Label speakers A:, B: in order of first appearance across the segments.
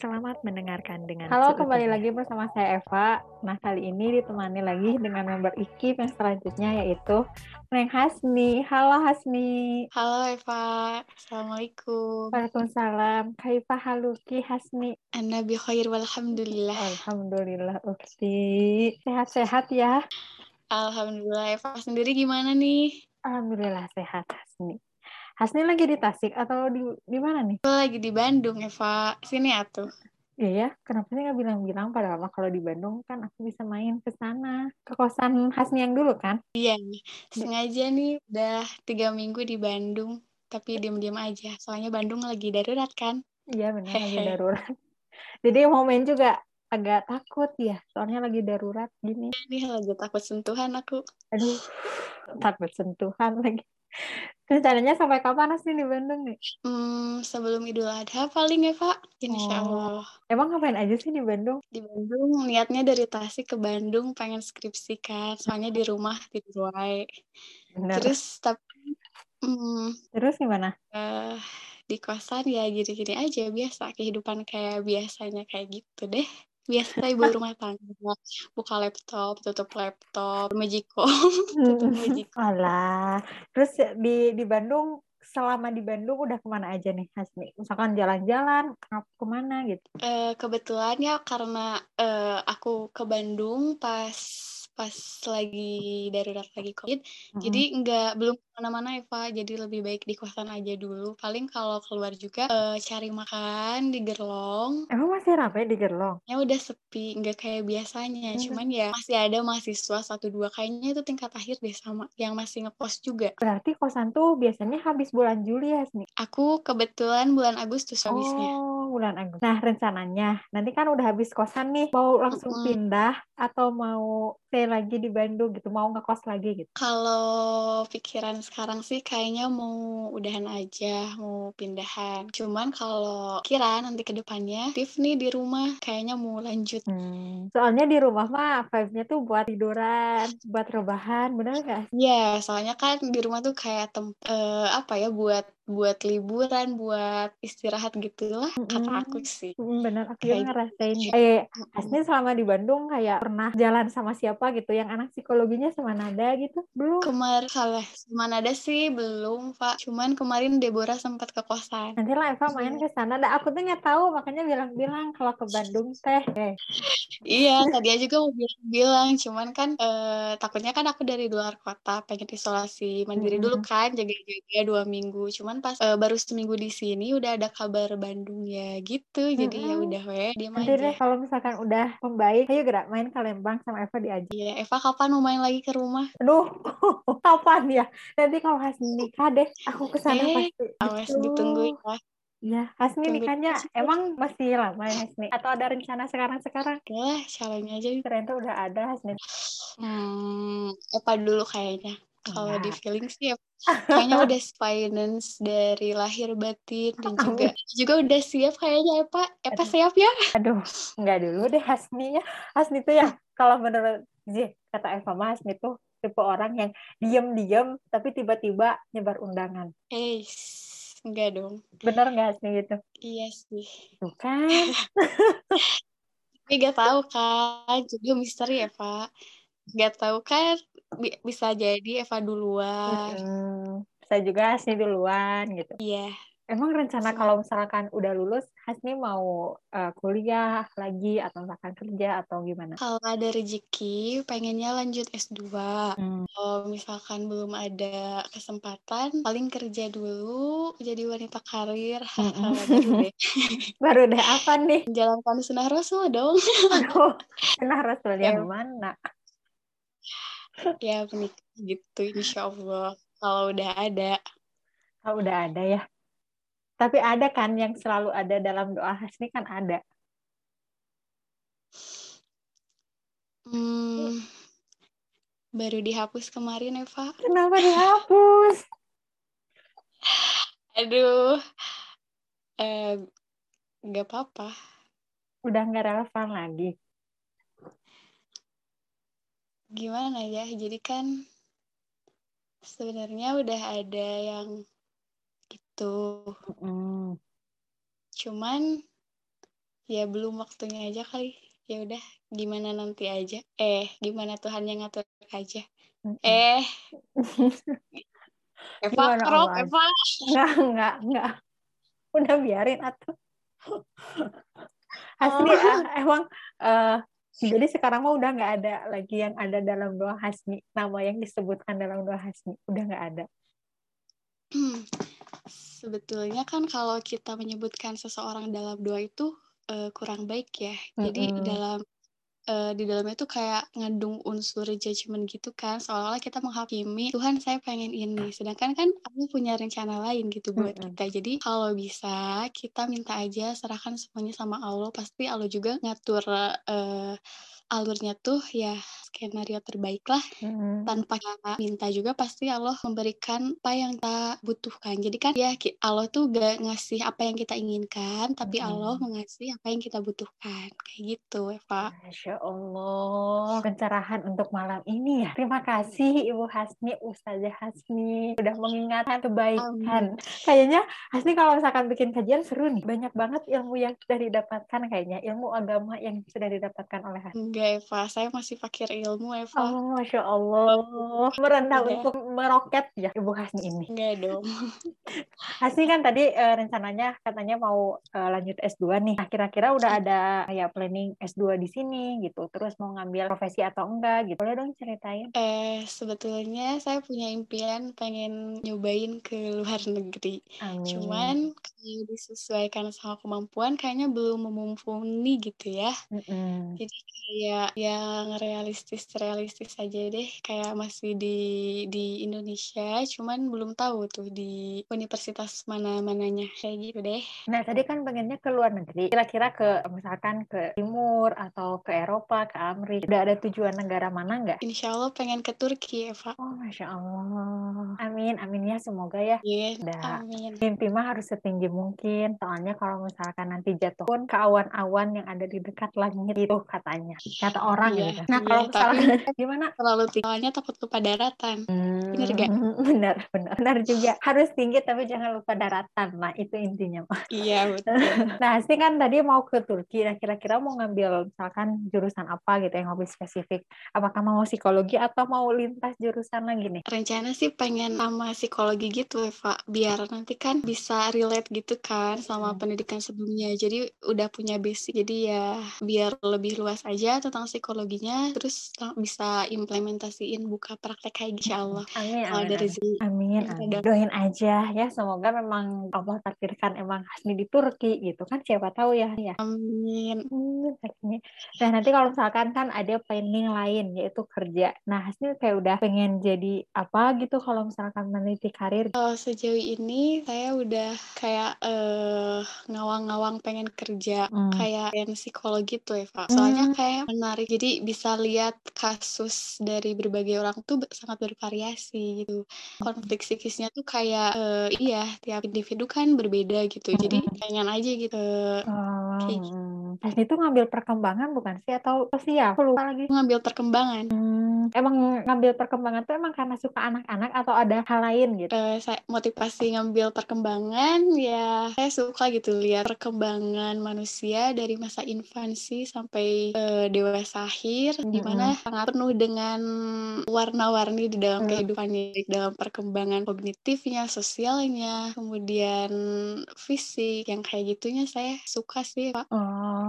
A: Selamat mendengarkan dengan
B: Halo,
A: seutuhnya.
B: kembali lagi bersama saya Eva. Nah, kali ini ditemani lagi dengan member IKIP yang selanjutnya yaitu Neng Hasni. Halo Hasni.
C: Halo Eva, Assalamualaikum.
B: Waalaikumsalam. Kaifa haluki Hasni?
C: Anda bi khair walhamdulillah.
B: Alhamdulillah, Ukti. Sehat-sehat ya?
C: Alhamdulillah Eva sendiri gimana nih?
B: Alhamdulillah sehat Hasni. Hasni lagi di Tasik atau di di mana nih?
C: Lagi di Bandung Eva. Sini atuh.
B: Iya ya, kenapa sih nggak bilang-bilang padahal mah kalau di Bandung kan aku bisa main ke sana. Ke kosan Hasni yang dulu kan?
C: Iya, sengaja nih udah tiga minggu di Bandung. Tapi diam-diam aja, soalnya Bandung lagi darurat kan.
B: Iya benar lagi darurat. Jadi mau main juga agak takut ya, soalnya lagi darurat gini.
C: Ini lagi takut sentuhan aku.
B: Aduh, takut sentuhan lagi. Rencananya sampai kapan Hasni di Bandung nih?
C: Hmm, sebelum Idul Adha paling Eva, Insya
B: Oh.
C: Allah.
B: Emang ngapain aja sih di Bandung?
C: Di Bandung, niatnya dari Tasik ke Bandung pengen skripsi kan. Soalnya di rumah tidur wae.
B: Bener.
C: Terus tapi hmm,
B: Terus gimana?
C: eh di kosan ya gini-gini aja biasa kehidupan kayak biasanya kayak gitu deh biasa ibu rumah tangga buka laptop tutup laptop magicom tutup magicom
B: Alah. Terus di di Bandung selama di Bandung udah ke mana aja nih Hasni? Misalkan jalan-jalan, ke- ke mana gitu?
C: Eh, kebetulan ya karena eh, aku ke Bandung pas pas lagi darurat lagi covid jadi nggak belum ke mana-mana Eva jadi lebih baik di kosan aja dulu paling kalau keluar juga eh, cari makan di Gerlong
B: Emang masih ramai di Gerlong?
C: Ya udah sepi, nggak kayak biasanya.
B: Hmm.
C: Cuman ya masih ada mahasiswa satu dua kayaknya itu tingkat akhir deh sama yang masih ngekos juga.
B: Berarti kosan tuh biasanya habis bulan Juli ya, Hasni?
C: Aku kebetulan bulan Agustus habisnya.
B: Oh, bulan Agustus. Nah, rencananya nanti kan udah habis kosan nih, mau langsung
C: Mm-mm.
B: pindah atau mau stay lagi di Bandung gitu, mau ngekos lagi gitu.
C: Kalau pikiran sekarang sih kayaknya mau udahan aja, mau pindahan. Cuman kalau kira nanti ke depannya, aktif nih di rumah, kayaknya mau lanjut.
B: Hmm. Soalnya di rumah mah vibe-nya tuh buat tiduran, buat rebahan, bener nggak?
C: Ya, soalnya kan di rumah tuh kayak tem eh, apa ya buat buat liburan, buat istirahat gitu lah kata
B: Mm-mm.
C: aku sih.
B: Mm, Bener, aku
C: Kayak
B: juga ngerasain. gitu. Eh. Hasni selama di Bandung kayak pernah jalan sama siapa gitu, yang anak psikologinya sama Nada gitu? Belum?
C: Kemarin salah mana ada sih belum Pak. Cuman kemarin Deborah sempat ke kosan.
B: Nanti lah Eva main ke sana. Nah, aku tuh nggak tahu, makanya bilang-bilang kalau ke Bandung teh. Eh,
C: Iya, tadi aja juga mau bilang, cuman kan eh, takutnya kan aku dari luar kota pengen isolasi mandiri dulu
B: Mm-mm.
C: kan, jaga-jaga dua minggu. Cuman pas eh, baru seminggu di sini udah ada kabar Bandung ya gitu. Jadi ya
B: Mm-mm.
C: udah weh, diam
B: Nanti deh kalau misalkan udah membaik, ayo gerak main ke Lembang sama Eva diajak.
C: Iya, Eva kapan mau main lagi ke rumah?
B: Aduh, kapan ya? Nanti kalau Hasni nikah deh, aku ke sana
C: Eh,
B: pasti.
C: awas
B: Gitu.
C: ditunggu ya.
B: Iya, Hasni
C: Tunggu
B: nikahnya emang masih lama ya Hasni? Atau ada rencana sekarang-sekarang?
C: Lah, calonnya aja.
B: Ternyata udah ada Hasni.
C: Hmm, Eva dulu kayaknya. Kalau di
B: Enggak.
C: feeling sih Eva- kayaknya udah finance dari lahir batin dan juga juga udah siap kayaknya Eva. Eva
B: Aduh.
C: siap ya?
B: Aduh, nggak dulu deh Hasni ya. Hasni tuh ya, kalau menurut Zi, kata Eva mah Hasni tuh tipe orang yang diem-diem tapi tiba-tiba nyebar undangan.
C: Eh, enggak dong.
B: Bener nggak Hasni gitu?
C: Iya sih.
B: Tuh kan.
C: Tapi gak tahu kan, juga misteri Eva. Gak tahu kan, bi- bisa jadi Eva duluan.
B: Mm-mm. Saya juga Hasni duluan gitu.
C: Iya.
B: Emang rencana kalau misalkan udah lulus, Hasni mau eh, kuliah lagi atau misalkan kerja atau gimana?
C: Kalau ada rezeki, pengennya lanjut S2.
B: Hmm.
C: Kalau misalkan belum ada kesempatan, paling kerja dulu, jadi wanita karir,
B: Mm-mm.
C: baru deh.
B: Baru deh apa nih?
C: Menjalankan sunnah Rasul dong.
B: Aduh, nah Rasul yang
C: Ya.
B: mana?
C: Ya, menikah gitu, insya Allah. Kalau udah ada.
B: Oh, udah ada ya. Tapi ada kan yang selalu ada dalam doa Hasni kan ada.
C: Hmm, baru dihapus kemarin, Eva.
B: Kenapa dihapus?
C: Aduh, eh, nggak apa-apa.
B: Udah nggak relevan lagi.
C: Gimana ya? Jadi kan sebenarnya udah ada yang gitu.
B: Mm.
C: Cuman ya belum waktunya aja kali ya udah gimana nanti aja eh gimana Tuhan yang ngatur aja eh Eva
B: Allah?
C: Eva
B: Enggak, enggak, enggak. Udah biarin atuh. Hasni
C: Oh.
B: ah, emang eh, jadi sekarang mah udah nggak ada lagi yang ada dalam doa Hasni. Nama yang disebutkan dalam doa Hasni udah nggak ada.
C: Hmm, sebetulnya kan kalau kita menyebutkan seseorang dalam doa itu eh, kurang baik ya. Jadi
B: Mm-mm.
C: dalam eh, di dalamnya tuh kayak ngandung unsur judgment gitu kan, seolah-olah kita menghakimi Tuhan saya pengen ini, sedangkan kan Allah punya rencana lain gitu buat
B: Mm-mm.
C: kita. Jadi kalau bisa kita minta aja serahkan semuanya sama Allah, pasti Allah juga ngatur eh, alurnya tuh ya skenario terbaik lah
B: Mm-mm.
C: tanpa kita minta juga pasti Allah memberikan apa yang kita butuhkan. Jadi kan ya Allah tuh gak ngasih apa yang kita inginkan, tapi
B: Mm-mm.
C: Allah mengasih apa yang kita butuhkan. Kayak gitu, Eva.
B: Masya Allah, pencerahan untuk malam ini ya. Terima kasih Ibu Hasni, Ustazah Hasni, udah mengingatkan kebaikan. Kayaknya Hasni kalau misalkan bikin kajian seru nih. Banyak banget ilmu yang sudah didapatkan kayaknya. Ilmu agama yang sudah didapatkan oleh Hasni.
C: Enggak, Eva. Saya masih pakai ilmu, Eva.
B: Oh, Masya Allah. Merendah
C: Udah.
B: untuk meroket ya Ibu Hasni ini.
C: Enggak dong.
B: Hasni kan tadi eh, rencananya katanya mau eh, lanjut S2 nih. Nah, kira-kira udah ada kayak planning S2 di sini gitu. Terus mau ngambil profesi atau enggak gitu. Boleh dong ceritain?
C: Eh, sebetulnya saya punya impian pengen nyobain ke luar negeri.
B: Amin.
C: Cuman kalau disesuaikan sama kemampuan kayaknya belum memumpuni gitu ya.
B: Mm-mm.
C: Jadi kayak yang realistis-realistis aja deh, kayak masih di di Indonesia, cuman belum tahu tuh di universitas mana-mananya kayak gitu deh.
B: Nah, tadi kan pengennya ke luar negeri. Kira-kira ke misalkan ke timur atau ke Eropa, ke Amerika. Udah ada tujuan negara mana nggak?
C: Insya Allah pengen ke Turki, Eva.
B: Oh, Masya Allah. Amin, amin ya. Semoga ya.
C: Iya,
B: Udah.
C: amin.
B: Mimpi mah harus setinggi mungkin. Soalnya kalau misalkan nanti jatuh pun ke awan-awan yang ada di dekat langit itu katanya. Kata orang
C: Iya,
B: gitu. Nah,
C: iya,
B: kalau misalkan gimana?
C: Terlalu tinggi, soalnya takut lupa daratan. Bener gak?
B: Hmm, Benar, benar. Benar juga. Harus tinggi tapi jangan lupa daratan. Nah, itu intinya.
C: Iya, betul.
B: Nah, sih kan tadi mau ke Turki. Nah, kira-kira mau ngambil misalkan jurusan apa gitu yang lebih spesifik. Apakah mau psikologi atau mau lintas jurusan lagi nih?
C: Rencana sih pengen sama psikologi gitu, Eva. Biar nanti kan bisa relate gitu kan sama
B: Hmm.
C: pendidikan sebelumnya. Jadi udah punya basic. Jadi ya biar lebih luas aja tentang psikologinya. Terus lang- bisa implementasiin buka praktek kayak gitu, insya Allah.
B: Amin,
C: Kalau
B: amin,
C: ada
B: amin. Amin,
C: Yang
B: amin. Doain aja ya, semoga memang Allah takdirkan emang Hasni di Turki gitu kan, siapa tahu ya. ya.
C: Amin.
B: Hmm, Hasni. Nah, nanti kalau misalkan kan ada planning lain yaitu kerja. Nah, Hasni kayak udah pengen jadi apa gitu kalau misalkan meneliti karir.
C: Kalau sejauh ini saya udah kayak eh, ngawang-ngawang pengen kerja
B: Hmm.
C: kayak yang psikologi tuh Eva. Soalnya
B: Hmm.
C: kayak menarik. Jadi bisa lihat kasus dari berbagai orang tuh sangat bervariasi gitu. Konflik psikisnya tuh kayak eh, iya tiap individu kan berbeda gitu. Jadi
B: Hmm.
C: pengen aja gitu.
B: Oh,
C: Kayak
B: hmm. Hasni itu ngambil perkembangan bukan sih atau sosial? Aku lupa lagi.
C: ngambil perkembangan.
B: Hmm, emang ngambil perkembangan tuh emang karena suka anak-anak atau ada hal lain gitu?
C: Eh, saya motivasi ngambil perkembangan ya saya suka gitu lihat perkembangan manusia dari masa infansi sampai eh, dewasa akhir di mana sangat penuh dengan warna-warni di dalam
B: Mm.
C: kehidupannya baik dalam perkembangan kognitifnya, sosialnya, kemudian fisik yang kayak gitunya saya suka sih Pak.
B: Oh,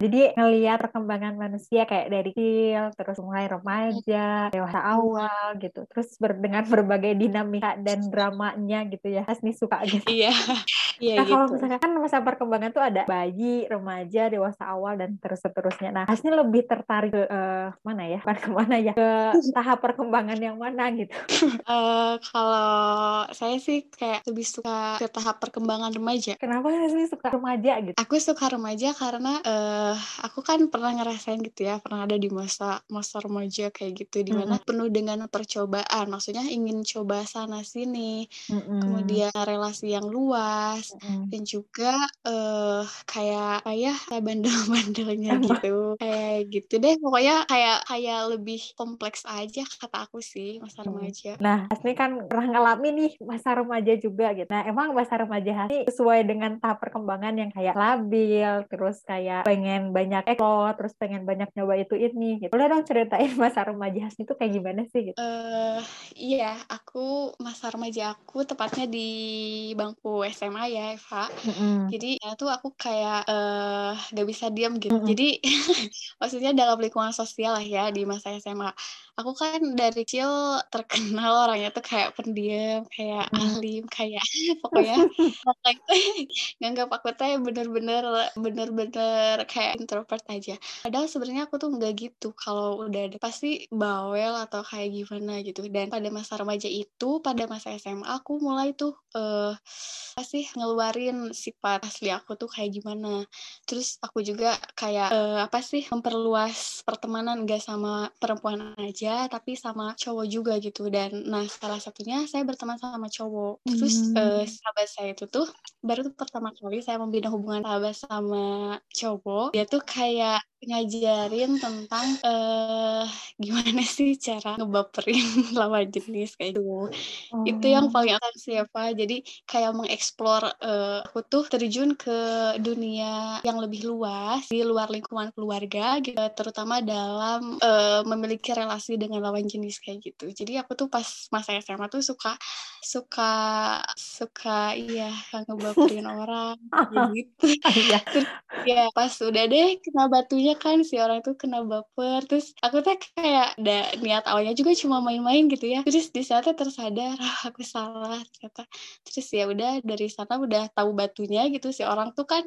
B: jadi ngelihat perkembangan manusia kayak dari kecil, terus mulai remaja, dewasa awal gitu, terus ber- dengan berbagai dinamika dan dramanya gitu ya, Hasni suka gitu.
C: Iya, iya
B: Nah, kalau
C: gitu.
B: misalkan kan masa perkembangan tuh ada bayi, remaja, dewasa awal, dan terus seterusnya. Nah, Hasni lebih tertarik ke eh, mana ya? Bukan ke mana ya? Ke tahap perkembangan yang mana gitu.
C: Eh, kalau saya sih kayak lebih suka ke tahap perkembangan remaja.
B: Kenapa Hasni suka remaja gitu?
C: Aku suka remaja karena uh, aku kan pernah ngerasain gitu ya, pernah ada di masa masa remaja kayak gitu, di mana
B: Mhm.
C: penuh dengan percobaan, maksudnya ingin coba sana sini,
B: Mhm.
C: kemudian relasi yang luas,
B: Mhm.
C: dan juga, eee, kayak ya, kayak bandel-bandelnya gitu, kayak gitu deh, pokoknya kayak kayak lebih kompleks aja kata aku sih masa
B: Mhm.
C: remaja.
B: Nah, Hasni kan pernah ngalamin nih masa remaja juga gitu. Nah, emang masa remaja Hasni sesuai dengan tahap perkembangan yang kayak labil, terus kayak pengen banyak explore, terus pengen banyak nyoba itu ini gitu. Boleh dong ceritain masa remaja Hasni itu kayak gimana sih gitu?
C: Eee, iya, aku masa remaja aku tepatnya di bangku SMA ya, Eva.
B: Mhm.
C: Jadi ya tuh aku kayak, eee, nggak bisa diam gitu.
B: Mhm.
C: Jadi maksudnya dalam lingkungan sosial lah ya di masa SMA. Aku kan dari kecil terkenal orangnya tuh kayak pendiam, kayak
B: Mhm.
C: alim, kayak pokoknya tuh nganggap aku teh bener-bener bener-bener kayak introvert aja. Padahal sebenarnya aku tuh nggak gitu, kalau udah ada pasti bawel atau kayak gimana gitu. Dan pada masa remaja itu, pada masa SMA aku mulai tuh, eee, apa sih, ngeluarin sifat asli aku tuh kayak gimana. Terus aku juga kayak, eee, apa sih, memperluas pertemanan nggak sama perempuan aja, tapi sama cowok juga gitu. Dan nah salah satunya saya berteman sama cowok. Terus, eee,
B: Mmm.
C: sahabat saya itu tuh baru tuh pertama kali saya membina hubungan sahabat sama cowok, dia tuh kayak ngajarin tentang, eee, gimana sih cara ngebaperin lawan jenis kayak gitu. Itu yang
B: Oh.
C: paling sih Eva, jadi kayak mengeksplor, eee, aku tuh terjun ke dunia yang lebih luas, di luar lingkungan keluarga gitu, terutama dalam, eee, memiliki relasi dengan lawan jenis kayak gitu. Jadi aku tuh pas masa SMA tuh suka suka suka iya, ngebaperin orang, gitu.
B: Oh, iya.
C: Terus ya pas udah deh kena batunya kan, si orang itu kena baper, terus aku tuh kayak da niat awalnya juga cuma main-main gitu ya, terus di saatnya tersadar, "Ah, aku salah ternyata." Terus ya udah dari sana udah tahu batunya gitu, si orang tuh kan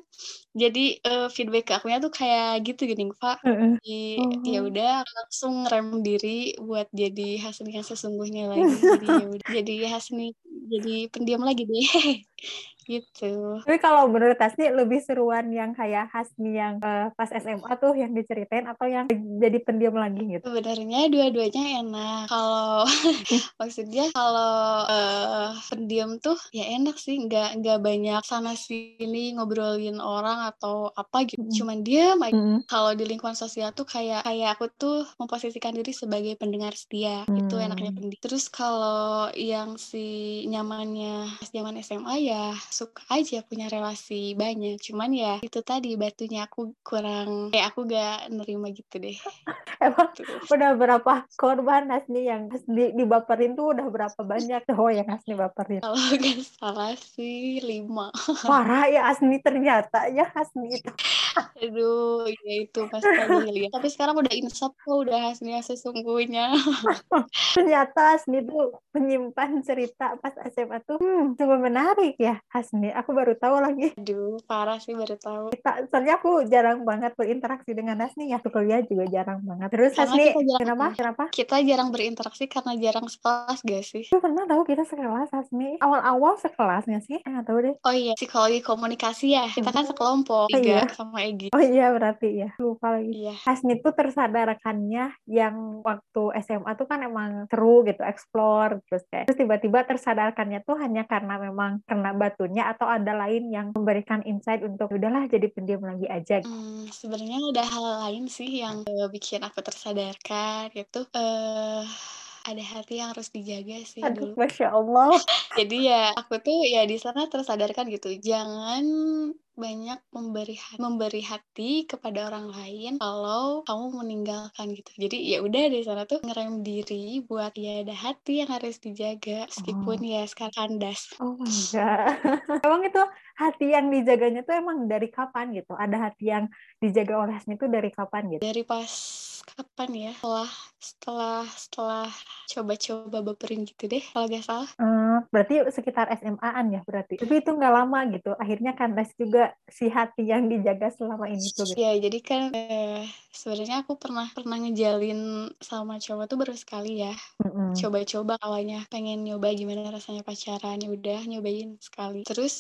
C: jadi, eee, feedback ke akunya tuh kayak gitu gini, "Fa,
B: Heeh.
C: i ya
B: Oh.
C: udah langsung ngerem diri buat jadi Hasni yang sesungguhnya lagi." Jadi ya udah, jadi Hasni jadi pendiam lagi deh, gitu.
B: Tapi kalau menurut Hasni lebih seruan yang kayak Hasni yang, eee, pas SMA tuh yang diceritain atau yang jadi pendiam lagi gitu?
C: Sebenarnya dua-duanya enak. Kalau maksudnya kalau, eee, pendiam tuh ya enak sih, nggak nggak banyak sana sini ngobrolin orang atau apa gitu,
B: Mhm.
C: cuman diam aja.
B: Mhm.
C: Kalau di lingkungan sosial tuh kayak kayak aku tuh memposisikan diri sebagai pendengar setia, itu enaknya
B: Mmm.
C: pendiam. Terus kalau yang si nyamannya zaman SMA ya suka aja punya relasi banyak, cuman ya itu tadi batunya aku kurang kayak aku nggak nerima gitu deh.
B: Emang
C: Gitu.
B: udah berapa korban Hasni yang Hasni dibaperin tuh udah berapa banyak cowok yang Hasni baperin?
C: Kalau nggak salah sih 5.
B: Parah ya Hasni ternyata ya Hasni itu.
C: Aduh, ya itu pas jahiliyah. Tapi sekarang udah insaf kok, udah Hasni yang sesungguhnya.
B: Ternyata Hasni tuh menyimpan cerita pas SMA tuh, hmm, cukup menarik ya Hasni, aku baru tahu lagi.
C: Aduh, parah sih baru tahu.
B: Kita soalnya aku jarang banget berinteraksi dengan Hasni ya, kuliah juga jarang banget. Terus
C: Karena
B: Hasni
C: jarang
B: kenapa kenapa?
C: kita jarang berinteraksi karena jarang sekelas gak sih?
B: Tapi pernah tahu kita sekelas Hasni. Awal-awal sekelas nggak sih? Eh, nggak tahu deh.
C: Oh iya, psikologi komunikasi ya? Kita kan sekelompok,
B: Oh iya.
C: 3 sama Egy.
B: Oh iya berarti ya, lupa lagi.
C: Iya.
B: Hasni tuh tersadarkannya yang waktu SMA tuh kan emang seru gitu, explore, terus kayak terus tiba-tiba tersadarkannya tuh hanya karena memang kena batunya atau ada lain yang memberikan insight untuk udahlah jadi pendiam lagi aja.
C: Mmm, sebenarnya ada hal lain sih yang, eee, bikin aku tersadarkan, yaitu, eee, ada hati yang harus dijaga sih
B: Aduh,
C: dulu.
B: Masya Allah.
C: Jadi ya aku tuh ya di sana tersadarkan gitu, jangan banyak memberi ha memberi hati kepada orang lain kalau kamu meninggalkan gitu. Jadi ya udah di sana tuh ngerem diri buat ya ada hati yang harus dijaga meskipun
B: Oh.
C: ya sekarang kandas.
B: Oh my God. Emang itu hati yang dijaganya tuh emang dari kapan gitu? Ada hati yang dijaga oleh Hasni tuh dari kapan gitu?
C: Dari pas kapan ya, setelah setelah setelah coba-coba baperin gitu deh kalau nggak salah.
B: Eee, berarti sekitar SMA-an ya berarti? Tapi itu nggak lama gitu, akhirnya kandas juga si hati yang dijaga selama ini tuh gitu?
C: Ya jadi kan, eee, sebenarnya aku pernah pernah ngejalin sama cowok tuh baru sekali ya.
B: Mhm.
C: Coba-coba awalnya, pengen nyoba gimana rasanya pacaran, ya udah nyobain sekali. Terus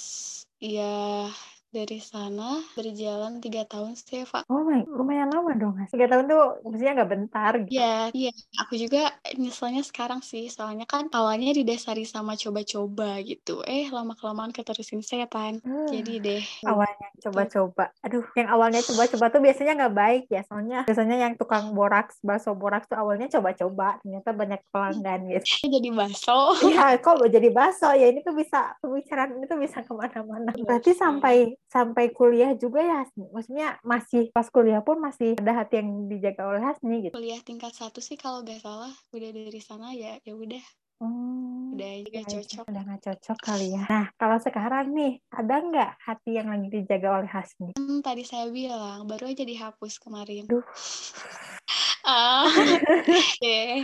C: ya dari sana berjalan tiga tahun sih, Eva.
B: Oh my, lumayan lama dong, Mas. Tiga tahun tuh maksudnya nggak bentar gitu.
C: Iya, iya. Aku juga nyeselnya sekarang sih, soalnya kan awalnya didasari sama coba-coba gitu. Eh, lama-kelamaan keterusin setan.
B: Hmm.
C: Jadi deh.
B: Awalnya coba-coba. Aduh, yang awalnya coba-coba tuh biasanya nggak baik ya. Soalnya biasanya yang tukang boraks, bakso boraks tuh awalnya coba-coba. Ternyata banyak pelanggan gitu.
C: Jadi bakso.
B: Iya, kok jadi bakso ya? Ini tuh bisa pembicaraan ini tuh bisa ke mana-mana. Berarti sampai sampai kuliah juga ya Hasni? Maksudnya masih pas kuliah pun masih ada hati yang dijaga oleh Hasni gitu?
C: Kuliah tingkat satu sih kalau gak salah udah dari sana ya ya udah
B: Hmm,
C: udah juga
B: ya,
C: cocok.
B: Udah nggak cocok kali ya. Nah, kalau sekarang nih, ada nggak hati yang lagi dijaga oleh Hasni?
C: Hmm, tadi saya bilang baru aja dihapus kemarin.
B: Duh.
C: ah, deh.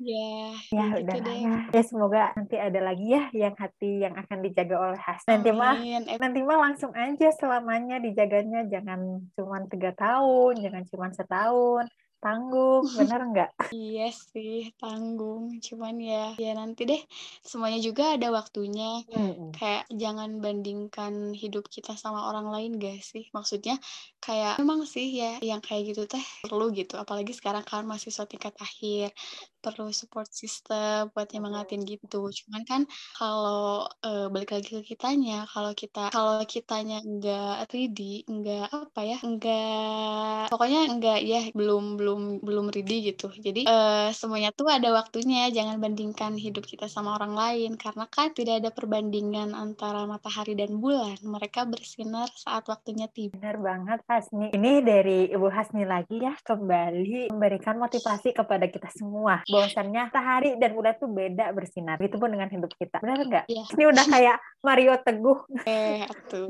C: Ya,
B: Ya
C: gitu
B: udah
C: deh.
B: ya. Ya semoga nanti ada lagi ya yang hati yang akan dijaga oleh Hasni. Nanti mah nanti mah langsung aja selamanya dijaganya jangan cuma tiga tahun, jangan cuma setahun. Tanggung, bener nggak?
C: Iya sih, tanggung. Cuman ya, ya nanti deh. Semuanya juga ada waktunya.
B: Mm-mm.
C: Kayak jangan bandingkan hidup kita sama orang lain gak sih? Maksudnya kayak memang sih ya yang kayak gitu teh perlu gitu. Apalagi sekarang kan mahasiswa tingkat akhir perlu support system buat nyemangatin gitu. Cuman kan kalau eh, balik lagi ke kitanya, kalau kita kalau kitanya nggak ready, nggak apa ya, nggak pokoknya nggak ya belum belum belum ready gitu. Jadi eh, semuanya tuh ada waktunya. Jangan bandingkan hidup kita sama orang lain karena kan tidak ada perbandingan antara matahari dan bulan. Mereka bersinar saat waktunya tiba.
B: Benar banget Hasni. Ini dari Ibu Hasni lagi ya kembali memberikan motivasi kepada kita semua. Bahwasannya matahari dan bulan tuh beda bersinar. Gitu pun dengan hidup kita. Benar nggak?
C: Iya.
B: Ini udah kayak Mario Teguh.
C: Eh, atuh.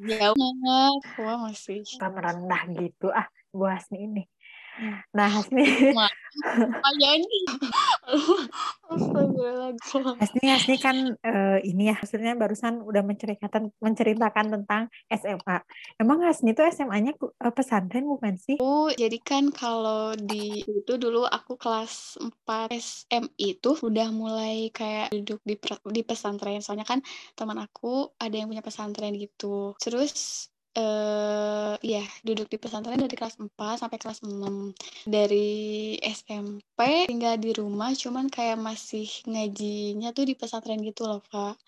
C: Jauh banget. Wah, masih.
B: Kita merendah gitu. Ah, Bu Hasni ini. Nah, Hasni.
C: Lumayan.
B: Hasni, Hasni kan eh, ini ya, maksudnya barusan udah menceritakan menceritakan tentang SMA. Emang Hasni tuh SMA-nya eh, pesantren bukan sih?
C: Oh, jadi kan kalau di itu dulu aku kelas 4 SMI itu udah mulai kayak duduk di di pesantren. Soalnya kan teman aku ada yang punya pesantren gitu. Terus eh ya duduk di pesantren dari kelas 4 sampai kelas 6. Dari SMP tinggal di rumah cuman kayak masih ngajinya tuh di pesantren gitu loh, Kak.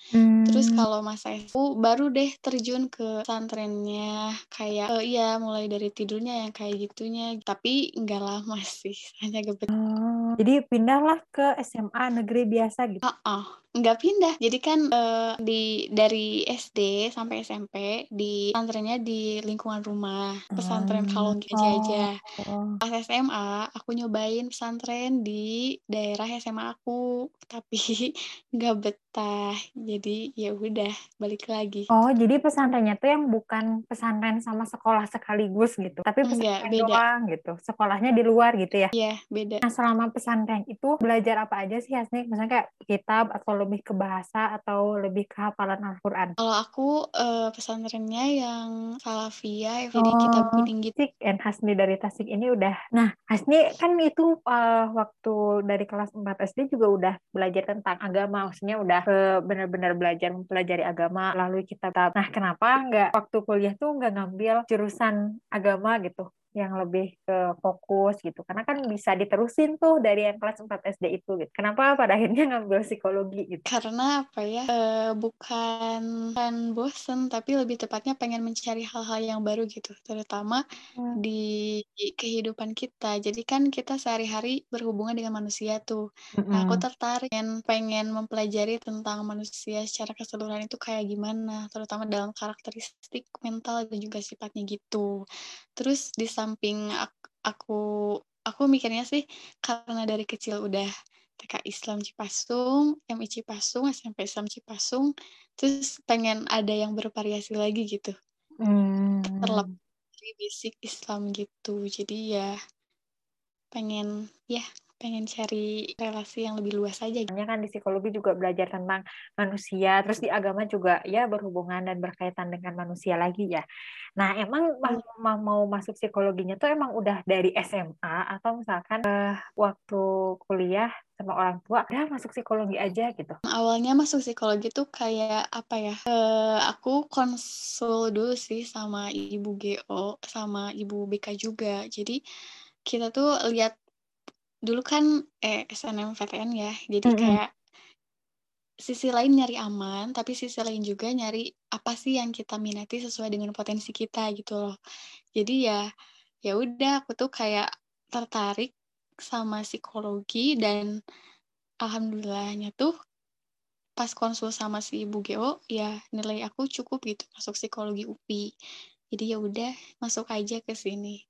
C: Terus
B: Hmm.
C: kalau masa aku baru deh terjun ke pesantrennya kayak eh, iya mulai dari tidurnya yang kayak gitunya tapi nggak lama sih hanya gebet
B: Oh, jadi pindahlah ke SMA negeri biasa gitu.
C: ah ah, nggak pindah jadi kan eh, di dari SD sampai SMP di pesantrennya di lingkungan rumah pesantren
B: Hmm.
C: kalau ngaji aja
B: Oh.
C: pas SMA aku nyobain pesantren di daerah SMA aku tapi nggak betah jadi ya udah balik lagi
B: Oh, jadi pesantrennya tuh yang bukan pesantren sama sekolah sekaligus gitu, tapi
C: Enggak,
B: pesantren
C: beda.
B: doang gitu. Sekolahnya di luar gitu ya.
C: Iya, beda.
B: Nah, selama pesantren itu belajar apa aja sih Hasni? Misalnya kayak kitab atau lebih ke bahasa atau lebih ke hafalan Al-Qur'an?
C: Kalau aku eh, pesantrennya yang Salafiyah, jadi kita
B: Oh,
C: bikin gitu.
B: Tasik and Hasni dari Tasik ini udah. Nah, Hasni kan itu eh, waktu dari kelas 4 SD juga udah belajar tentang agama, maksudnya udah eh, benar-benar belajar mempelajari agama melalui kitab. Nah, kenapa nggak waktu kuliah tuh nggak ngambil jurusan agama gitu? Yang lebih ke fokus gitu karena kan bisa diterusin tuh dari yang kelas 4 SD itu gitu kenapa pada akhirnya ngambil psikologi gitu
C: Karena apa ya? eh, bukan bukan bosen, tapi lebih tepatnya pengen mencari hal-hal yang baru gitu, terutama
B: Hmm.
C: di kehidupan kita. Jadi kan kita sehari-hari berhubungan dengan manusia tuh. Nah, aku tertarik pengen, pengen mempelajari tentang manusia secara keseluruhan itu kayak gimana, terutama dalam karakteristik mental dan juga sifatnya gitu. Terus di samping ak- aku aku mikirnya sih karena dari kecil udah TK Islam Cipasung, MI Cipasung, SMP Islam Cipasung, terus pengen ada yang bervariasi lagi gitu.
B: Hmm.
C: Terlepas dari basic Islam gitu. Jadi ya pengen ya pengen cari relasi yang lebih luas aja.
B: Hanya kan di psikologi juga belajar tentang manusia, terus di agama juga ya berhubungan dan berkaitan dengan manusia lagi ya. Nah, emang hmm. mau masuk psikologinya tuh emang udah dari SMA atau misalkan uh, waktu kuliah sama orang tua, ya masuk psikologi aja gitu.
C: Awalnya masuk psikologi tuh kayak apa ya? Uh, aku konsul dulu sih sama ibu GO sama ibu BK juga. Jadi kita tuh lihat dulu kan eh SNMPTN ya. Jadi mm -hmm. kayak sisi lain nyari aman tapi sisi lain juga nyari apa sih yang kita minati sesuai dengan potensi kita gitu loh. Jadi ya ya udah aku tuh kayak tertarik sama psikologi dan alhamdulillahnya tuh pas konsul sama si ibu Geo ya nilai aku cukup gitu masuk psikologi UPI jadi ya udah masuk aja ke sini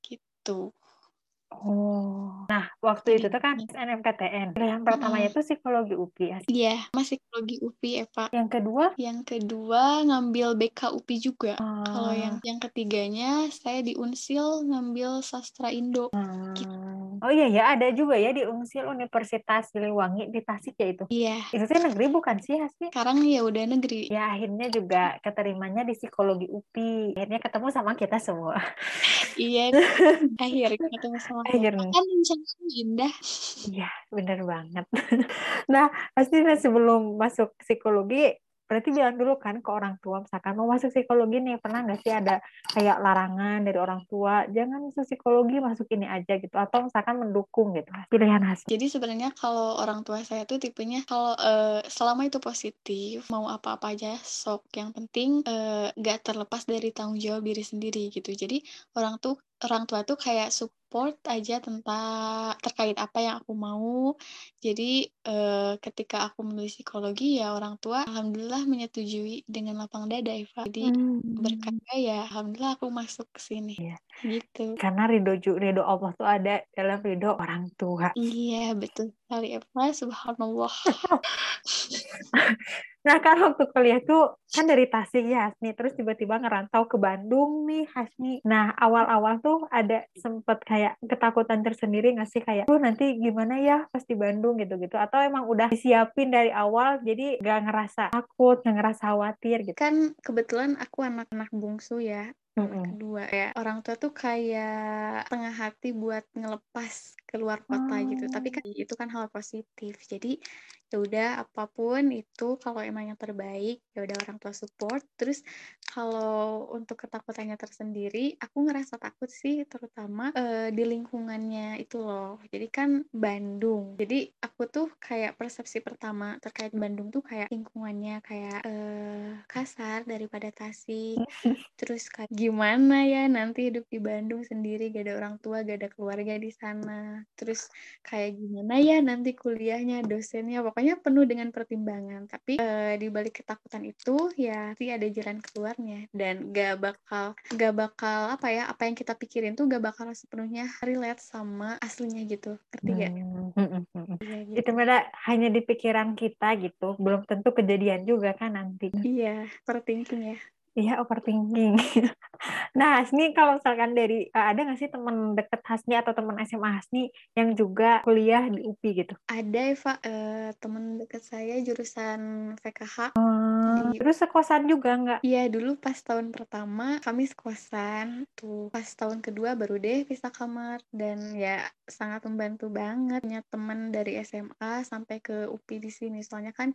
C: gitu
B: Oh, nah waktu itu tuh kan SNMPTN. Pilihan pertamanya tuh psikologi UPI.
C: ya? Iya, masih psikologi UPI Eva.
B: Yang kedua?
C: Yang kedua ngambil BK UPI juga. Oh. Kalau yang yang ketiganya saya di Unsil ngambil sastra Indo. Hmm.
B: Gitu. Oh iya ya, ada juga ya di Unsil Universitas Siliwangi di Tasik ya itu.
C: Iya.
B: Itu tuh negeri bukan sih Hasmi?
C: Sekarang ya udah negeri.
B: Ya akhirnya juga keterimanya di psikologi UPI. Akhirnya ketemu sama kita semua.
C: iya, akhirnya ketemu sama
B: akhirnya
C: kan indah
B: iya benar banget nah pasti sebelum masuk psikologi berarti bilang dulu kan ke orang tua misalkan mau masuk psikologi nih pernah nggak sih ada kayak larangan dari orang tua jangan masuk psikologi masuk ini aja gitu. Atau misalkan mendukung gitu pilihan hasil
C: jadi sebenarnya kalau orang tua saya tuh tipenya kalau uh, selama itu positif mau apa-apa aja sok. Yang penting uh, gak terlepas dari tanggung jawab diri sendiri gitu. Jadi orang tuh orang tua tuh kayak support aja tentang terkait apa yang aku mau. Jadi eh, ketika aku menulis psikologi ya orang tua alhamdulillah menyetujui dengan lapang dada Eva. Jadi hmm. berkata ya alhamdulillah aku masuk ke sini.
B: Iya.
C: Gitu.
B: Karena ridho ridho Allah tuh ada dalam ridho orang tua.
C: Iya betul sekali Eva. Subhanallah.
B: Nah kan waktu kuliah tuh kan dari Tasik ya Hasmi, terus tiba-tiba ngerantau ke Bandung nih Hasmi. Nah awal-awal tuh ada sempet kayak ketakutan tersendiri nggak sih kayak, tuh nanti gimana ya pas di Bandung gitu-gitu? Atau emang udah disiapin dari awal jadi gak ngerasa takut, gak ngerasa khawatir gitu?
C: Kan kebetulan aku anak-anak bungsu ya, mm-hmm. kedua ya orang tua tuh kayak tengah hati buat ngelepas keluar kota oh. gitu tapi kan itu kan hal positif jadi ya udah apa pun itu kalau emang yang terbaik ya udah orang tua support. Terus kalau untuk ketakutannya tersendiri aku ngerasa takut sih terutama uh, di lingkungannya itu loh. Jadi kan Bandung. Jadi aku tuh kayak persepsi pertama terkait Bandung tuh kayak lingkungannya kayak uh, kasar daripada Tasik. Terus kayak gimana ya nanti hidup di Bandung sendiri gak ada orang tua gak ada keluarga di sana. Terus kayak gimana ya nanti kuliahnya dosennya pokoknya pokoknya penuh dengan pertimbangan tapi uh, di balik ketakutan itu ya sih ada jalan keluarnya dan gak bakal gak bakal apa ya apa yang kita pikirin tuh gak bakal sepenuhnya relate sama aslinya gitu ngerti gak? Hmm, hmm, hmm,
B: hmm. Ya, gitu. Itu malah hanya di pikiran kita gitu belum tentu kejadian juga kan nanti.
C: Iya, overthinking ya.
B: Iya, overthinking. Nah, Hasni kalau misalkan dari uh, ada nggak sih teman deket Hasni atau teman SMA Hasni yang juga kuliah di UPI gitu?
C: Ada Eva, uh, teman deket saya jurusan VKH.
B: Hmm, di... Terus sekosan juga nggak?
C: Iya, dulu pas tahun pertama kami sekosan. Tuh, pas tahun kedua baru deh pisah kamar dan ya sangat membantu banget punya teman dari SMA sampai ke UPI di sini. Soalnya kan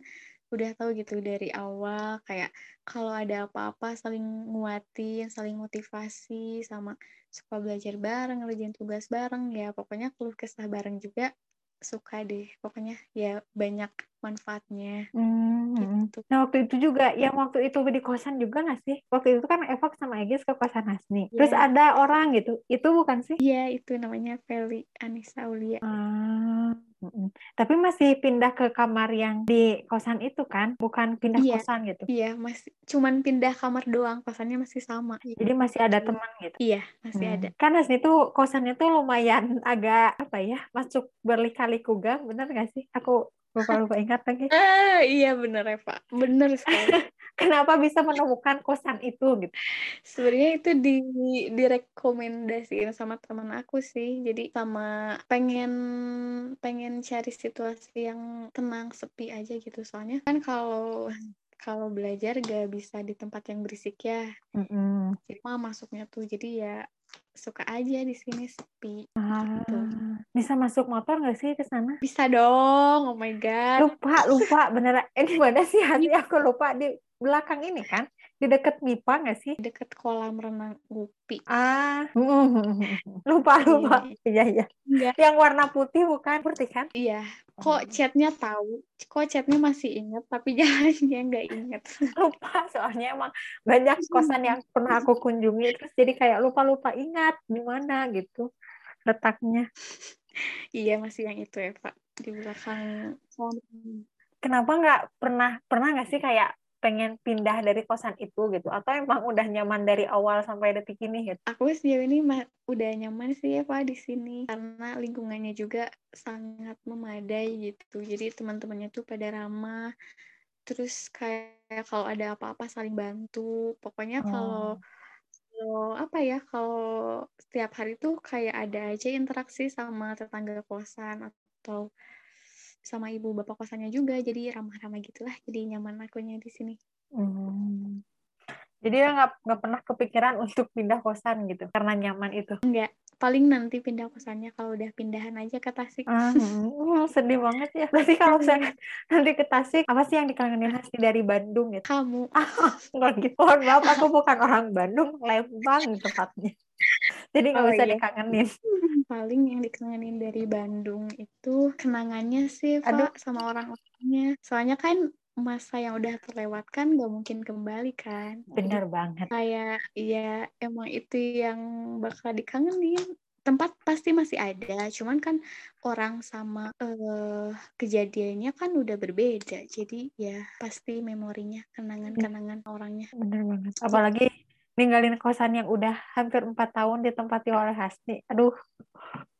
C: udah tahu gitu dari awal kayak kalau ada apa-apa saling nguatin, saling motivasi sama suka belajar bareng, ngerjain tugas bareng ya pokoknya keluh kesah bareng juga suka deh pokoknya ya banyak manfaatnya
B: hmm. gitu. Nah waktu itu juga yang waktu itu di kosan juga nggak sih? Waktu itu kan Eva sama Egis ke kosan Hasni. Yeah. Terus ada orang gitu, itu bukan sih?
C: Iya yeah, itu namanya Feli Anissa Aulia.
B: Tapi masih pindah ke kamar yang di kosan itu kan, bukan pindah iya, kosan gitu.
C: Iya, masih cuman pindah kamar doang, kosannya masih sama.
B: Jadi masih ada iya. teman gitu.
C: Iya, masih hmm. ada.
B: Karena itu kosannya tuh lumayan agak apa ya, masuk berlikaliku gang, bener gak sih? Aku lupa lupa ingat lagi.
C: Ah, iya bener Eva, bener sekali.
B: kenapa bisa menemukan kosan itu gitu.
C: Sebenarnya itu di direkomendasiin sama teman aku sih. Jadi sama pengen pengen cari situasi yang tenang sepi aja gitu. Soalnya kan kalau kalau belajar gak bisa di tempat yang berisik ya.
B: Mm -hmm.
C: jadi mah masuknya tuh jadi ya suka aja di sini sepi
B: ah, gitu. bisa masuk motor nggak sih ke sana?
C: Bisa dong oh my god.
B: Lupa lupa beneran. Ini mana sih? Hati aku lupa di belakang ini kan? Di dekat MIPA nggak sih?
C: Deket kolam renang Upi.
B: Ah. Lupa lupa. iya iya. Yang warna putih bukan? Putih kan?
C: Iya. Kok chatnya tahu? Kok chatnya masih inget tapi jalannya nggak inget
B: lupa soalnya emang banyak kosan yang pernah aku kunjungi terus jadi kayak lupa lupa ingat di mana gitu letaknya
C: iya masih yang itu ya pak. Di belakang
B: kenapa nggak pernah pernah nggak sih kayak pengen pindah dari kosan itu gitu atau emang udah nyaman dari awal sampai detik ini gitu?
C: Aku sejauh ini udah nyaman sih ya Pak di sini karena lingkungannya juga sangat memadai gitu. Jadi teman-temannya tuh pada ramah. Terus kayak kalau ada apa-apa saling bantu. Pokoknya oh. kalau kalau apa ya kalau setiap hari tuh kayak ada aja interaksi sama tetangga kosan atau sama ibu bapak kosannya juga jadi ramah-ramah gitulah jadi nyaman akunya di sini.
B: Hmm. jadi ya nggak nggak pernah kepikiran untuk pindah kosan gitu karena nyaman itu?
C: Enggak paling nanti pindah kosannya kalau udah pindahan aja ke Tasik.
B: Hmm, sedih banget ya. Berarti kalau saya nanti ke Tasik apa sih yang dikangenin Hasti dari Bandung gitu?
C: Kamu.
B: Ah, gitu mohon maaf aku bukan orang Bandung Lembang tepatnya jadi nggak oh, bisa iya. dikangenin
C: paling yang dikangenin dari Bandung itu kenangannya sih Pak Aduh. sama orang-orangnya. Soalnya kan masa yang udah terlewatkan gak mungkin kembali kan.
B: Bener banget.
C: Kayak ya emang itu yang bakal dikangenin. Tempat pasti masih ada cuman kan orang sama uh, kejadiannya kan udah berbeda. Jadi ya pasti memorinya kenangan-kenangan orangnya.
B: Bener banget. Apalagi ninggalin kosan yang udah hampir empat tahun ditempati oleh Hasni. Aduh.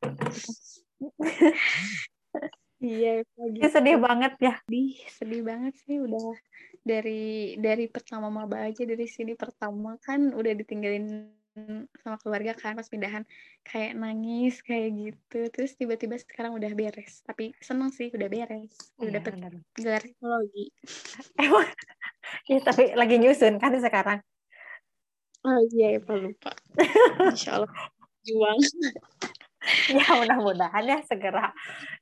C: iya,
B: gitu. sedih banget ya.
C: Sedih, sedih banget sih. Udah dari dari pertama maba aja dari sini pertama kan udah ditinggalin sama keluarga kan pas pindahan. Kayak nangis kayak gitu. Terus tiba-tiba sekarang udah beres. Tapi seneng sih udah beres. Udah ya, dapet gelar psikologi.
B: Emang. Ya tapi lagi nyusun kan sekarang
C: Oh iya, Eva lupa. Insya Allah juang.
B: ya mudah-mudahan ya segera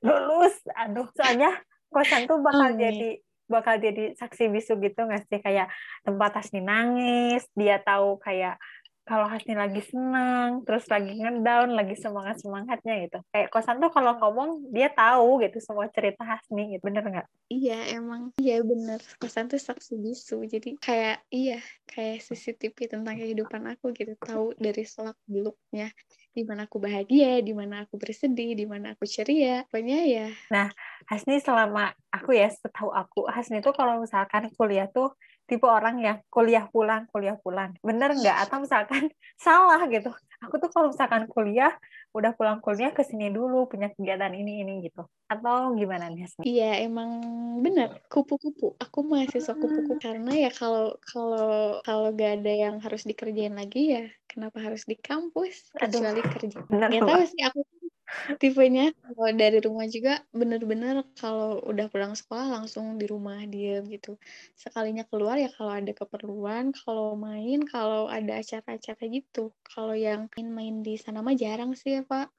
B: lulus. Aduh, soalnya kosan tuh bakal hmm. jadi bakal jadi saksi bisu gitu nggak sih kayak tempat Hasni nangis, dia tahu kayak kalau Hasni lagi senang, terus lagi ngedown, lagi semangat semangatnya gitu. Kayak kosan tuh kalau ngomong dia tahu gitu semua cerita Hasni gitu, bener nggak?
C: Iya emang, iya bener. Kosan tuh saksi bisu, jadi kayak iya kayak CCTV tentang kehidupan aku gitu, tahu dari selak beluknya di mana aku bahagia, di mana aku bersedih, di mana aku ceria. Pokoknya ya.
B: Nah, Hasni selama aku ya setahu aku, Hasni tuh kalau misalkan kuliah tuh tipe orang yang kuliah pulang kuliah pulang. Bener nggak? Atau misalkan salah gitu. Aku tuh kalau misalkan kuliah udah pulang kuliah ke sini dulu punya kegiatan ini ini gitu. Atau gimana nih
C: iya emang bener. Kupu-kupu. Aku mahasiswa kupu-kupu. Hmm. karena ya kalau kalau kalau gak ada yang harus dikerjain lagi ya kenapa harus di kampus? Kecuali Aduh, kerja nggak tahu sih aku tipenya kalau dari rumah juga bener-bener kalau udah pulang sekolah langsung di rumah dia gitu sekalinya keluar ya kalau ada keperluan kalau main kalau ada acara-acara gitu kalau yang main-main di sana mah jarang sih ya pak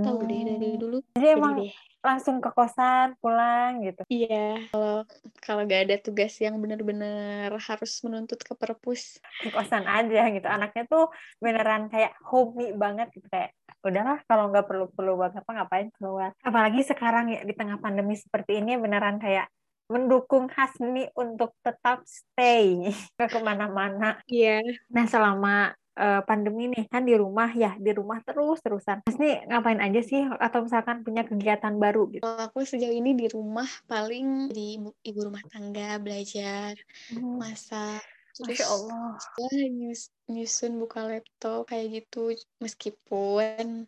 C: tahu hmm. deh dari hmm. dulu
B: jadi, jadi emang deh. Langsung ke kosan pulang gitu
C: iya kalau kalau gak ada tugas yang bener-bener harus menuntut ke perpus
B: ke kosan aja gitu anaknya tuh beneran kayak hobi banget gitu kayak udahlah kalau nggak perlu perlu banget apa ngapain keluar apalagi sekarang ya di tengah pandemi seperti ini beneran kayak mendukung Hasni untuk tetap stay ke ke mana-mana.
C: Iya. Yeah.
B: Nah selama uh, pandemi nih kan di rumah ya di rumah terus terusan. Hasni ngapain aja sih atau misalkan punya kegiatan baru gitu?
C: Kalau aku sejauh ini di rumah paling di ibu rumah tangga belajar hmm. masak
B: terus Masya Allah.
C: Nyus, nyusun buka laptop kayak gitu meskipun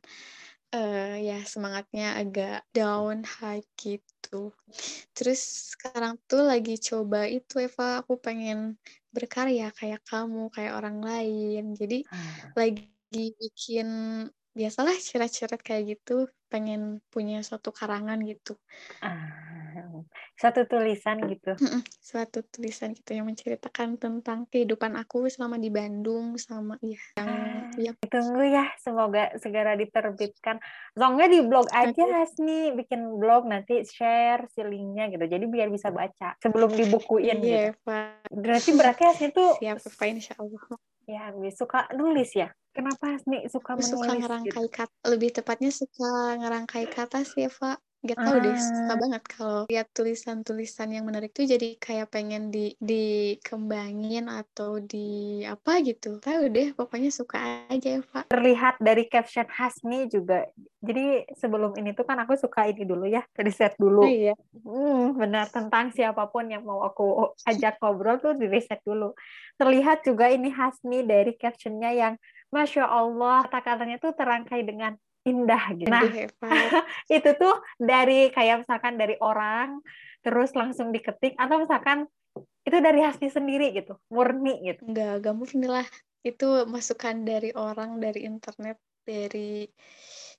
C: uh, ya semangatnya agak down high gitu. Terus sekarang tuh lagi coba itu Eva, aku pengen berkarya kayak kamu, kayak orang lain. Jadi hmm. lagi bikin biasalah cirat-cirat kayak gitu pengen punya suatu karangan gitu.
B: Ah, suatu tulisan gitu.
C: Suatu tulisan gitu yang menceritakan tentang kehidupan aku selama di Bandung sama ya yang
B: ah, ya tunggu ya semoga segera diterbitkan. Soalnya di blog aja nih bikin blog nanti share si linknya gitu. Jadi biar bisa baca sebelum dibukuin iya, gitu. Pak. berarti berarti hasilnya tuh
C: siap Pak Insya Allah.
B: Ya suka nulis ya Kenapa nih suka menulis?
C: Suka ngerangkai gitu? kata, lebih tepatnya suka ngerangkai kata sih, Eva. Gak tau ah. deh, suka ah. banget kalau lihat tulisan-tulisan yang menarik tuh jadi kayak pengen di dikembangin atau di apa gitu. Tahu deh, pokoknya suka aja Eva.
B: Terlihat dari caption Hasni juga. Jadi sebelum ini tuh kan aku suka ini dulu ya, riset dulu. Oh, iya. Hmm, benar tentang siapa pun yang mau aku ajak ngobrol tuh di riset dulu. Terlihat juga ini Hasni dari captionnya yang Masya Allah, kata-katanya tuh terangkai dengan indah gitu. Nah, itu tuh dari kayak misalkan dari orang, terus langsung diketik, atau misalkan itu dari Hasni sendiri gitu, murni gitu.
C: Enggak, enggak murni lah. Itu masukan dari orang, dari internet, dari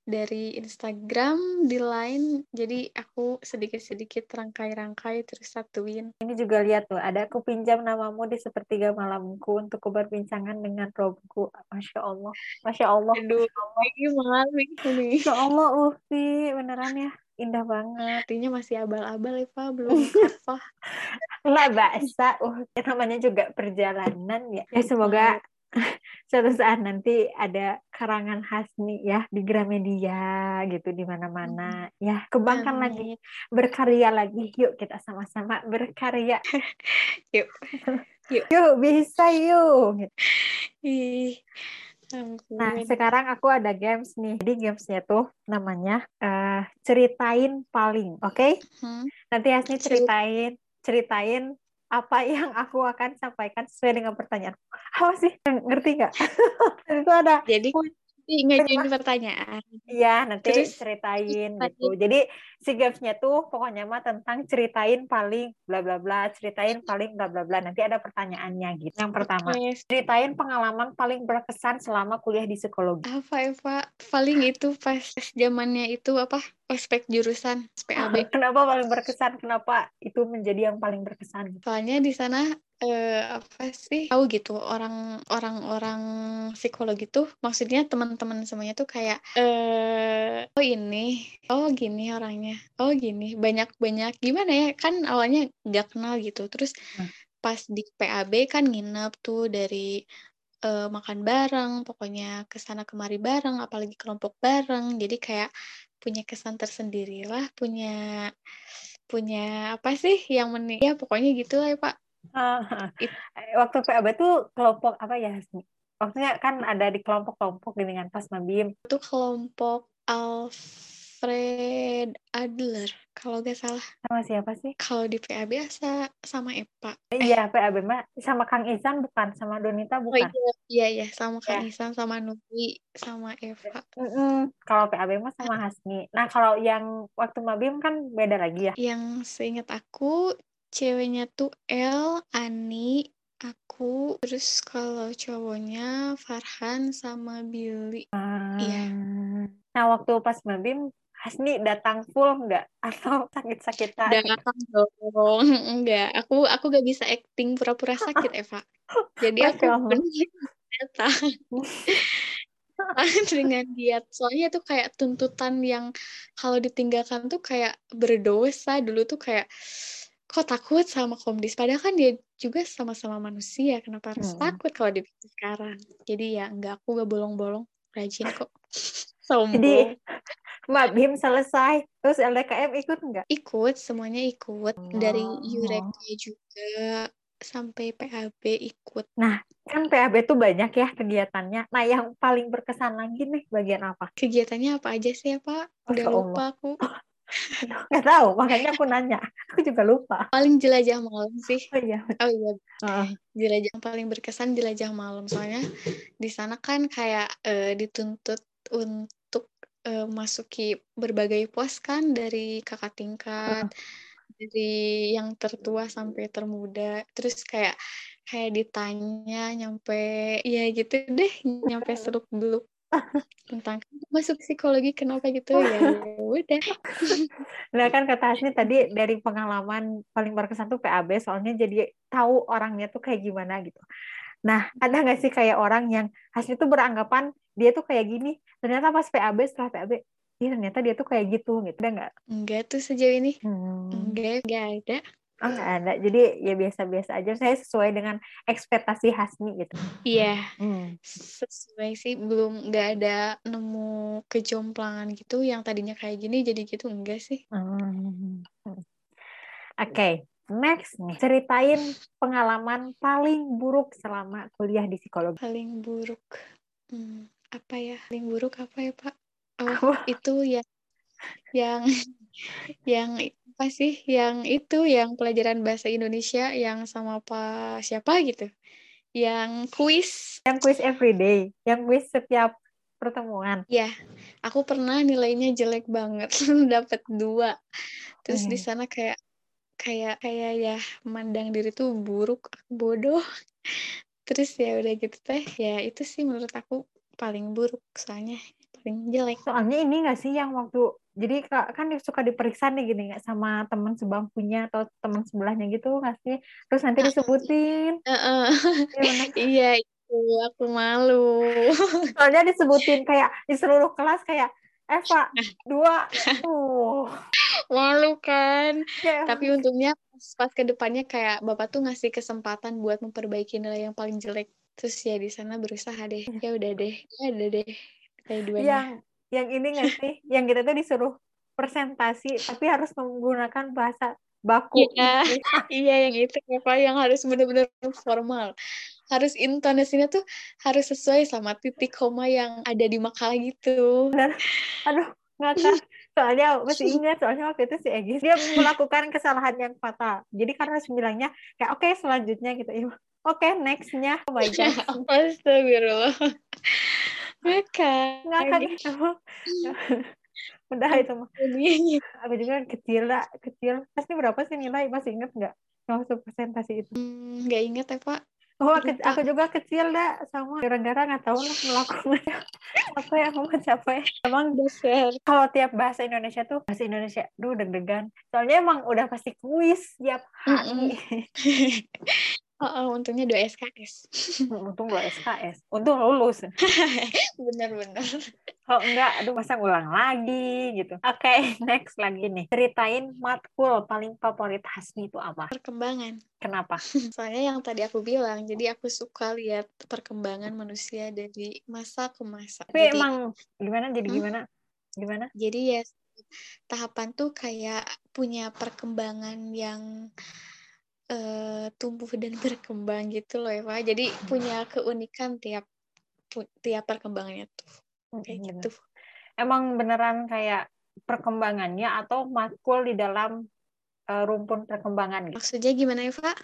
C: dari Instagram di line. Jadi aku sedikit-sedikit rangkai-rangkai terus satuin.
B: Ini juga lihat tuh ada aku pinjam namamu di sepertiga malamku untuk keberbincangan dengan robku. Masya Allah masya Allah
C: aduh ini malu ini?
B: Masya Allah Ufi beneran ya indah banget.
C: Artinya masih abal-abal Eva belum apa
B: lah bahasa uh namanya juga perjalanan ya. Ya semoga suatu saat nanti ada karangan khas nih ya di Gramedia gitu di mana-mana hmm. ya kembangkan lagi berkarya lagi yuk kita sama-sama berkarya
C: yuk
B: yuk yuk bisa yuk Nah, sekarang aku ada games nih. Jadi gamesnya tuh namanya uh, ceritain paling, oke? Okay? Hmm. Nanti Hasni ceritain ceritain apa yang aku akan sampaikan sesuai dengan pertanyaan. Apa sih? Ngerti nggak? itu ada.
C: Jadi ngajuin pertanyaan.
B: Iya, nanti Terus, ceritain gitu. Jadi si gamesnya tuh pokoknya mah tentang ceritain paling bla bla bla, ceritain paling bla bla bla. Nanti ada pertanyaannya gitu. Yang pertama, okay. ceritain pengalaman paling berkesan selama kuliah di psikologi.
C: Apa Eva? Paling itu pas zamannya itu apa? Ospek jurusan SPAB.
B: Kenapa paling berkesan? Kenapa itu menjadi yang paling berkesan?
C: Soalnya di sana eh, apa sih? Tahu gitu orang orang orang psikologi tuh maksudnya teman-teman semuanya tuh kayak eh oh ini oh gini orangnya oh gini. Banyak banyak gimana ya kan awalnya nggak kenal gitu. Terus hmm. pas di PAB kan nginep tuh dari uh, makan bareng pokoknya ke sana kemari bareng apalagi kelompok bareng. Jadi kayak punya kesan tersendiri lah punya punya apa sih yang menik ya pokoknya gitulah ya pak
B: waktu PAB tuh kelompok apa ya? Waktunya kan ada di kelompok-kelompok dengan pas Mabim.
C: Itu kelompok Alfred Adler kalau gak salah.
B: Sama siapa sih?
C: Kalau di PAB biasa sama Epa.
B: Iya, eh. PAB mah sama Kang Isan bukan, sama Donita oh, bukan.
C: Oh, iya, iya, sama Kang ya. Isan, sama Nubi, sama Eva.
B: Mm -mm. Kalau PAB mah sama Hasni. Nah, kalau yang waktu Mabim kan beda lagi ya?
C: Yang seingat aku ceweknya tuh El, Ani, aku, terus kalau cowoknya Farhan sama Billy.
B: Hmm. Iya. Nah, waktu pas Mabim, Hasni datang full nggak? Atau sakit-sakitan?
C: Datang dong. Enggak. Aku aku gak bisa acting pura-pura sakit, Eva. Jadi aku benar datang. dengan diet soalnya itu kayak tuntutan yang kalau ditinggalkan tuh kayak berdosa dulu tuh kayak kok takut sama komdis? Padahal kan dia juga sama-sama manusia kenapa harus hmm. takut kalau di sekarang? Jadi ya enggak aku gak bolong-bolong rajin kok.
B: Sombong. Jadi Mbak Bim selesai. Terus LDKM ikut nggak?
C: Ikut semuanya ikut. Oh. dari Yureknya juga sampai PAB ikut.
B: Nah kan PAB tuh banyak ya kegiatannya. Nah yang paling berkesan lagi nih bagian apa?
C: Kegiatannya apa aja sih ya Pak? Udah lupa aku
B: Nggak tahu, makanya aku nanya. Aku juga lupa.
C: Paling jelajah malam sih.
B: Oh iya.
C: Oh iya. Uh. Jelajah yang paling berkesan jelajah malam. Soalnya di sana kan kayak uh, dituntut untuk uh, masuki berbagai pos kan dari kakak tingkat, dari yang tertua sampai termuda. Terus kayak kayak ditanya nyampe ya gitu deh, nyampe seluk-beluk tentang masuk psikologi kenapa gitu ya, udah.
B: Nah kan kata Hasni tadi dari pengalaman paling berkesan tuh PAB soalnya jadi tahu orangnya tuh kayak gimana gitu. Nah, ada nggak sih kayak orang yang Hasni tuh beranggapan dia tuh kayak gini, ternyata pas PAB setelah PAB, ternyata dia tuh kayak gitu, gitu. Ada nggak?
C: Enggak tuh sejauh ini. Hmm. Enggak, enggak ada.
B: Oh nggak ada, jadi ya biasa-biasa aja. Saya sesuai dengan ekspektasi Hasni gitu.
C: Iya, hmm. sesuai sih. Belum nggak ada nemu kejomplangan gitu yang tadinya kayak gini jadi gitu enggak sih.
B: Hmm. Oke, okay. Next nih, ceritain pengalaman paling buruk selama kuliah di psikologi.
C: Paling buruk, hmm, apa ya? Paling buruk apa ya Pak? Oh, itu ya, yang, yang apa sih? Yang itu, yang pelajaran bahasa Indonesia yang sama Pak siapa gitu? Yang kuis.
B: Yang kuis everyday, yang kuis setiap pertemuan.
C: Ya, aku pernah nilainya jelek banget, dapat dua. Terus hmm. di sana kayak kayak kayak ya memandang diri tuh buruk bodoh terus ya udah gitu teh ya itu sih menurut aku paling buruk soalnya paling jelek.
B: Soalnya ini gak sih yang waktu jadi kan suka diperiksa nih gini nggak sama teman sebangkunya atau teman sebelahnya gitu nggak sih? Terus nanti disebutin. Uh, uh.
C: iya itu aku malu.
B: Soalnya disebutin kayak di seluruh kelas kayak Eva dua. Uh
C: malu kan? Yeah. tapi untungnya pas, pas ke depannya kayak bapak tuh ngasih kesempatan buat memperbaiki nilai yang paling jelek. Terus ya di sana berusaha deh. Ya udah deh. Ya udah deh
B: yang yang ini nggak sih? Yang kita tuh disuruh presentasi tapi harus menggunakan bahasa baku.
C: Iya. Iya yang itu apa yang harus benar-benar formal. Harus intonasinya tuh harus sesuai sama titik koma yang ada di makalah gitu.
B: Benar. Aduh, ngakak. Soalnya masih ingat soalnya waktu itu si Egis dia melakukan kesalahan yang fatal. Jadi karena sembilangnya kayak oke okay, selanjutnya gitu. Ya oke okay, nextnya. Oh my god
C: astagfirullah ngakak ngakak
B: udah itu mah. Aku juga kecil lah kecil. Pasti berapa sih nilai? Masih inget nggak? Waktu presentasi itu?
C: Hmm, nggak hmm, inget ya pak.
B: Oh, aku, aku juga kecil dah sama gara-gara nggak tahu lah melakukan apa ya mau capek. Emang dasar. Kalau tiap bahasa Indonesia tuh bahasa Indonesia, duh deg-degan. Soalnya emang udah pasti kuis tiap hari.
C: Oh, oh, untungnya dua SKS.
B: Untung dua SKS. Untung lulus.
C: Bener-bener.
B: Kalau enggak, aduh masa ngulang lagi gitu. Oke, okay, next lagi nih. Ceritain matkul paling favorit Hasni itu apa?
C: Perkembangan.
B: Kenapa?
C: Soalnya yang tadi aku bilang, jadi aku suka lihat perkembangan manusia dari masa ke masa.
B: Tapi jadi, emang gimana? Jadi hmm? gimana? Gimana?
C: Jadi ya tahapan tuh kayak punya perkembangan yang uh, tumbuh dan berkembang gitu loh Pak. Jadi punya keunikan tiap tiap perkembangannya tuh kayak hmm, gitu.
B: Emang beneran kayak perkembangannya atau makul di dalam uh, rumpun perkembangan
C: gitu? Maksudnya gimana Pak?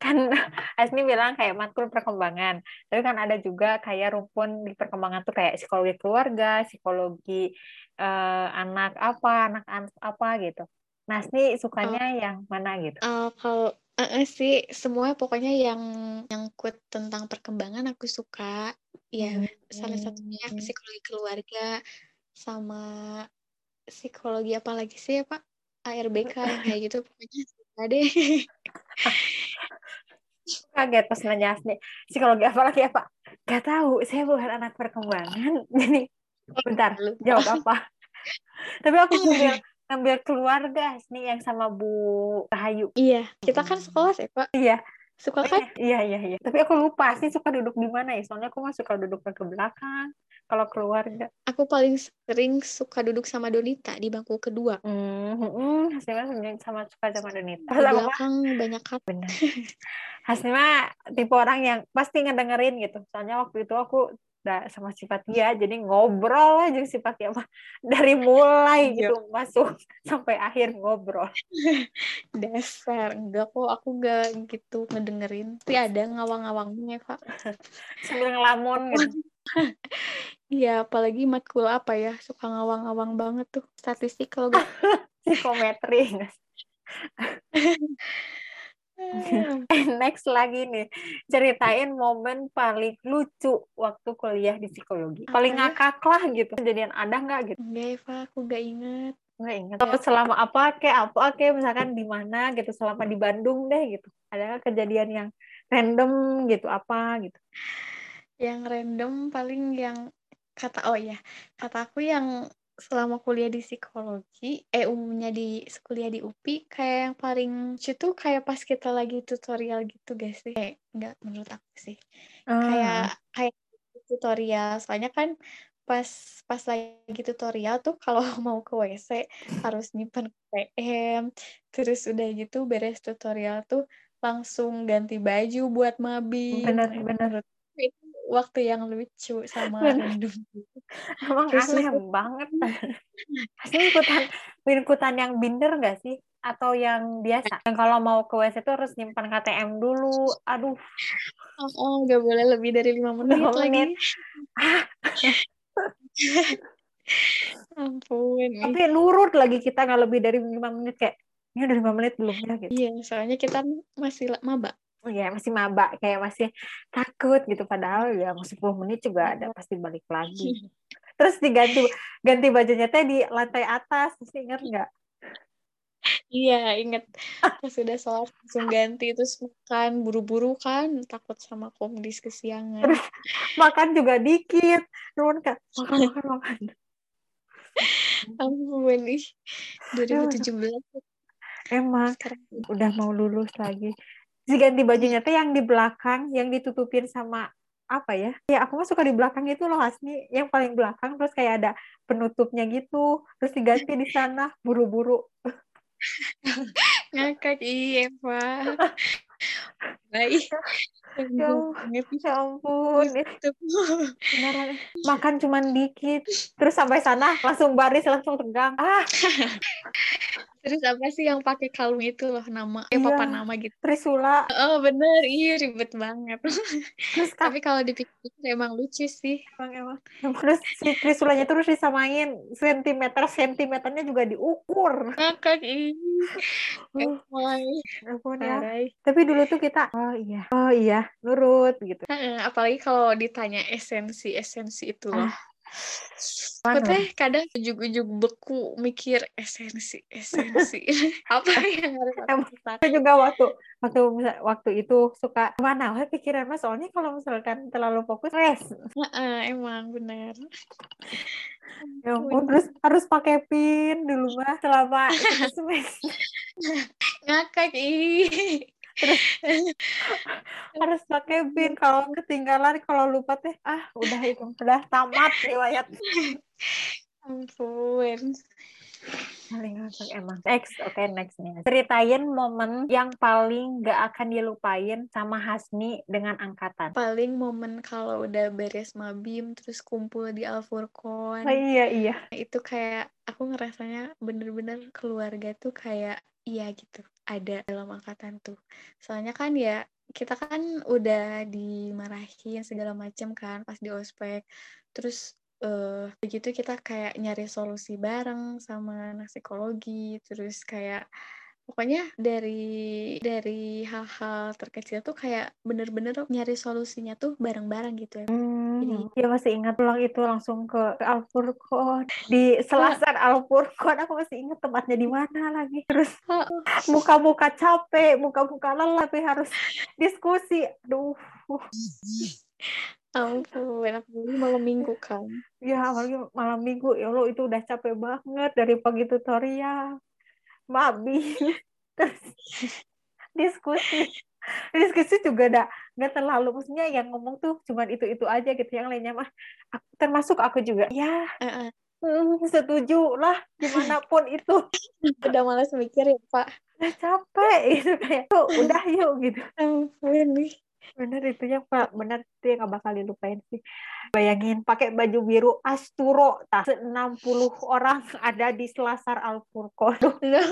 B: Kan Asni bilang kayak makul perkembangan, tapi kan ada juga kayak rumpun di perkembangan tuh kayak psikologi keluarga, psikologi uh, anak apa, anak-anak apa gitu. Nah, Asni sukanya oh. yang mana gitu?
C: Uh, kalau Uh, sih, semua pokoknya yang nyangkut tentang perkembangan aku suka. Ya, hmm. salah satunya psikologi keluarga sama psikologi apa lagi sih ya, Pak? ARBK kayak gitu pokoknya suka deh.
B: Kaget pas nanya nih, psikologi apa lagi ya, Pak? Gak tahu, saya bukan anak perkembangan. Jadi, bentar, jawab apa? Tapi aku juga ngambil keluarga nih yang sama Bu Rahayu.
C: Iya, kita kan sekolah sih, Pak.
B: Iya.
C: Suka kan?
B: Iya, iya, iya. Tapi aku lupa sih suka duduk di mana ya. Soalnya aku mah suka duduk ke belakang kalau keluarga.
C: Aku paling sering suka duduk sama Donita di bangku kedua.
B: Hmm, hmm hasilnya sama suka sama Donita.
C: Di belakang banyak kat.
B: Benar. Hasilnya tipe orang yang pasti ngedengerin gitu. Soalnya waktu itu aku sama sifat dia jadi ngobrol aja sifat dia mah. Dari mulai iya. gitu masuk sampai akhir ngobrol.
C: Dasar enggak kok aku enggak gitu ngedengerin. Tapi ada ngawang-ngawangnya kak.
B: Sambil ngelamun gitu.
C: Iya, apalagi matkul apa ya, suka ngawang-ngawang banget tuh, statistik kalau gak
B: Psikometri. Next lagi nih, ceritain momen paling lucu waktu kuliah di psikologi. Paling
C: ya?
B: ngakak lah gitu. Kejadian ada nggak gitu?
C: Enggak, Eva, aku gak inget.
B: Nggak ingat. Atau selama apa kayak apa kayak misalkan di mana gitu, selama di Bandung deh gitu. Ada nggak kejadian yang random gitu apa gitu?
C: Yang random paling yang kata oh ya, kata aku yang selama kuliah di psikologi, eh umumnya di kuliah di UPI, kayak yang paling lucu tuh kayak pas kita lagi tutorial gitu guys sih. Kayak enggak menurut aku sih. Kayak
B: Ah,
C: kayak tutorial. Soalnya kan pas pas lagi tutorial tuh kalau mau ke WC harus nyimpan PM. Terus udah gitu beres tutorial tuh langsung ganti baju buat menurut aku itu waktu yang lucu sama random.
B: Emang
C: Terus
B: aneh
C: itu
B: banget. Pasti ikutan ikutan yang binder nggak sih? Atau yang biasa? Yang kalau mau ke WC tuh harus nyimpan KTM dulu. Aduh,
C: oh, oh nggak boleh lebih dari lima menit lagi.
B: menit. Ah,
C: Ampun
B: tapi nurut lagi kita nggak lebih dari lima menit kayak ini udah lima menit belum ya gitu.
C: Iya, soalnya kita masih maba.
B: Ya masih maba kayak masih takut gitu padahal ya mau 10 menit juga ada pasti balik lagi. Terus diganti ganti bajunya teh di lantai atas, masih ingat nggak?
C: Iya, inget pas sudah sholat langsung ganti terus makan buru-buru kan takut sama komdis kesiangan.
B: Terus makan juga dikit. Nuhun Kak, makan makan makan.
C: Ampun nih 2017
B: Emang
C: sekarang
B: udah mau lulus lagi. Si ganti bajunya teh yang di belakang, yang ditutupin sama apa ya? Ya aku mah suka di belakang itu loh Hasni, yang paling belakang terus kayak ada penutupnya gitu, terus diganti di sana buru-buru.
C: ngakak iya Pak. Baik.
B: Ya, ya ampun, itu beneran makan cuman dikit, terus sampai sana langsung baris langsung tegang. Ah,
C: Terus apa sih yang pakai kalung itu loh nama eh
B: Iya.
C: papan nama gitu.
B: Trisula,
C: Oh bener, iya ribet banget.
B: terus kan
C: Tapi kalau dipikir emang lucu sih.
B: emang emang terus si Trisulanya terus disamain sentimeter sentimeternya juga diukur.
C: Ih.
B: Uh,
C: Emang.
B: ampun ya. Tapi dulu tuh kita, oh iya, oh iya, nurut gitu.
C: Apalagi kalau ditanya esensi esensi itu loh. Teh kadang ujug-ujug beku mikir esensi esensi apa yang harus aku
B: juga waktu waktu waktu itu suka mana wah pikiran mas soalnya kalau misalkan terlalu fokus stres
C: emang benar.
B: ya ampun terus harus pakai pin dulu mah selama
C: Ngakak ih.
B: harus pakai pin kalau ketinggalan kalau lupa teh ah udah itu. Udah tamat riwayat.
C: Ampun.
B: paling ngakak emang. Next oke next nih ceritain momen yang paling gak akan dilupain sama Hasni dengan angkatan.
C: Paling momen kalau udah beres mabim terus kumpul di Alfurqon.
B: oh iya iya.
C: Itu kayak aku ngerasanya bener-bener keluarga tuh kayak iya gitu. Ada dalam angkatan tuh. Soalnya kan ya kita kan udah dimarahin segala macam kan pas di ospek. Terus eh begitu kita kayak nyari solusi bareng sama anak psikologi terus kayak pokoknya dari dari hal-hal terkecil tuh kayak bener-bener nyari solusinya tuh bareng-bareng gitu ya.
B: Hmm, ya masih ingat pulang itu langsung ke, ke di Selasar Al-Furqon aku masih ingat tempatnya di mana lagi. Terus muka-muka capek muka-muka lelah tapi harus diskusi. Aduh.
C: Ampun apalagi malam minggu kan.
B: Ya apalagi malam minggu. Ya Allah itu udah capek banget dari pagi tutorial mabi terus diskusi. Diskusi juga ada nggak terlalu maksudnya yang ngomong tuh cuman itu itu aja gitu yang lainnya mah aku, termasuk aku juga. Ya
C: eh.
B: hmm, setuju lah gimana pun itu.
C: Udah malas mikir ya pak.
B: Udah capek gitu kayak tuh udah yuk gitu.
C: Ampun. nih
B: bener itu yang pak bener itu yang gak bakal dilupain sih bayangin pakai baju biru Asturo tak 60 orang ada di Selasar Al Furqon
C: ya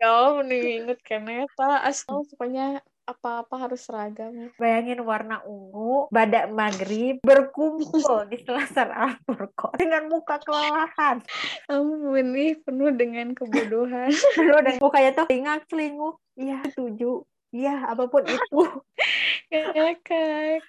C: nih inget keneta asal pokoknya apa-apa harus seragam.
B: Bayangin warna ungu, badak maghrib berkumpul di selasar Al-Furqan dengan muka kelelahan.
C: Ampun nih penuh dengan kebodohan.
B: Penuh dengan mukanya tuh tinggal selingkuh. Iya, setuju. Iya, apa pun itu.
C: Kayak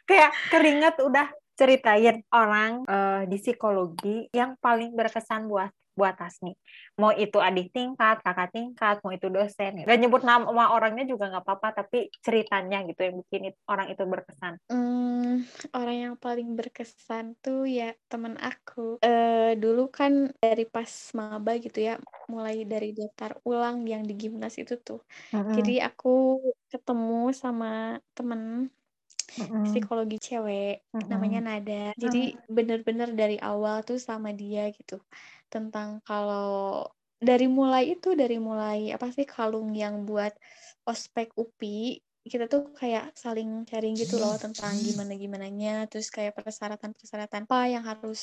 B: Kayak keringat udah ceritain orang uh, di psikologi yang paling berkesan buat buat Hasni. Mau itu adik tingkat, kakak tingkat, mau itu dosen. Gak nyebut nama orangnya juga nggak apa-apa, tapi ceritanya gitu yang bikin itu, orang itu berkesan.
C: Hmm, orang yang paling berkesan tuh ya temen aku. Uh, dulu kan dari pas maba gitu ya, mulai dari daftar ulang yang di gimnas itu tuh. Mm-hmm. Jadi aku ketemu sama temen mm-hmm. psikologi cewek mm-hmm. namanya Nada. Jadi bener-bener dari awal tuh sama dia gitu tentang kalau dari mulai itu dari mulai apa sih kalung yang buat ospek UPI kita tuh kayak saling sharing gitu loh tentang gimana gimananya terus kayak persyaratan persyaratan apa yang harus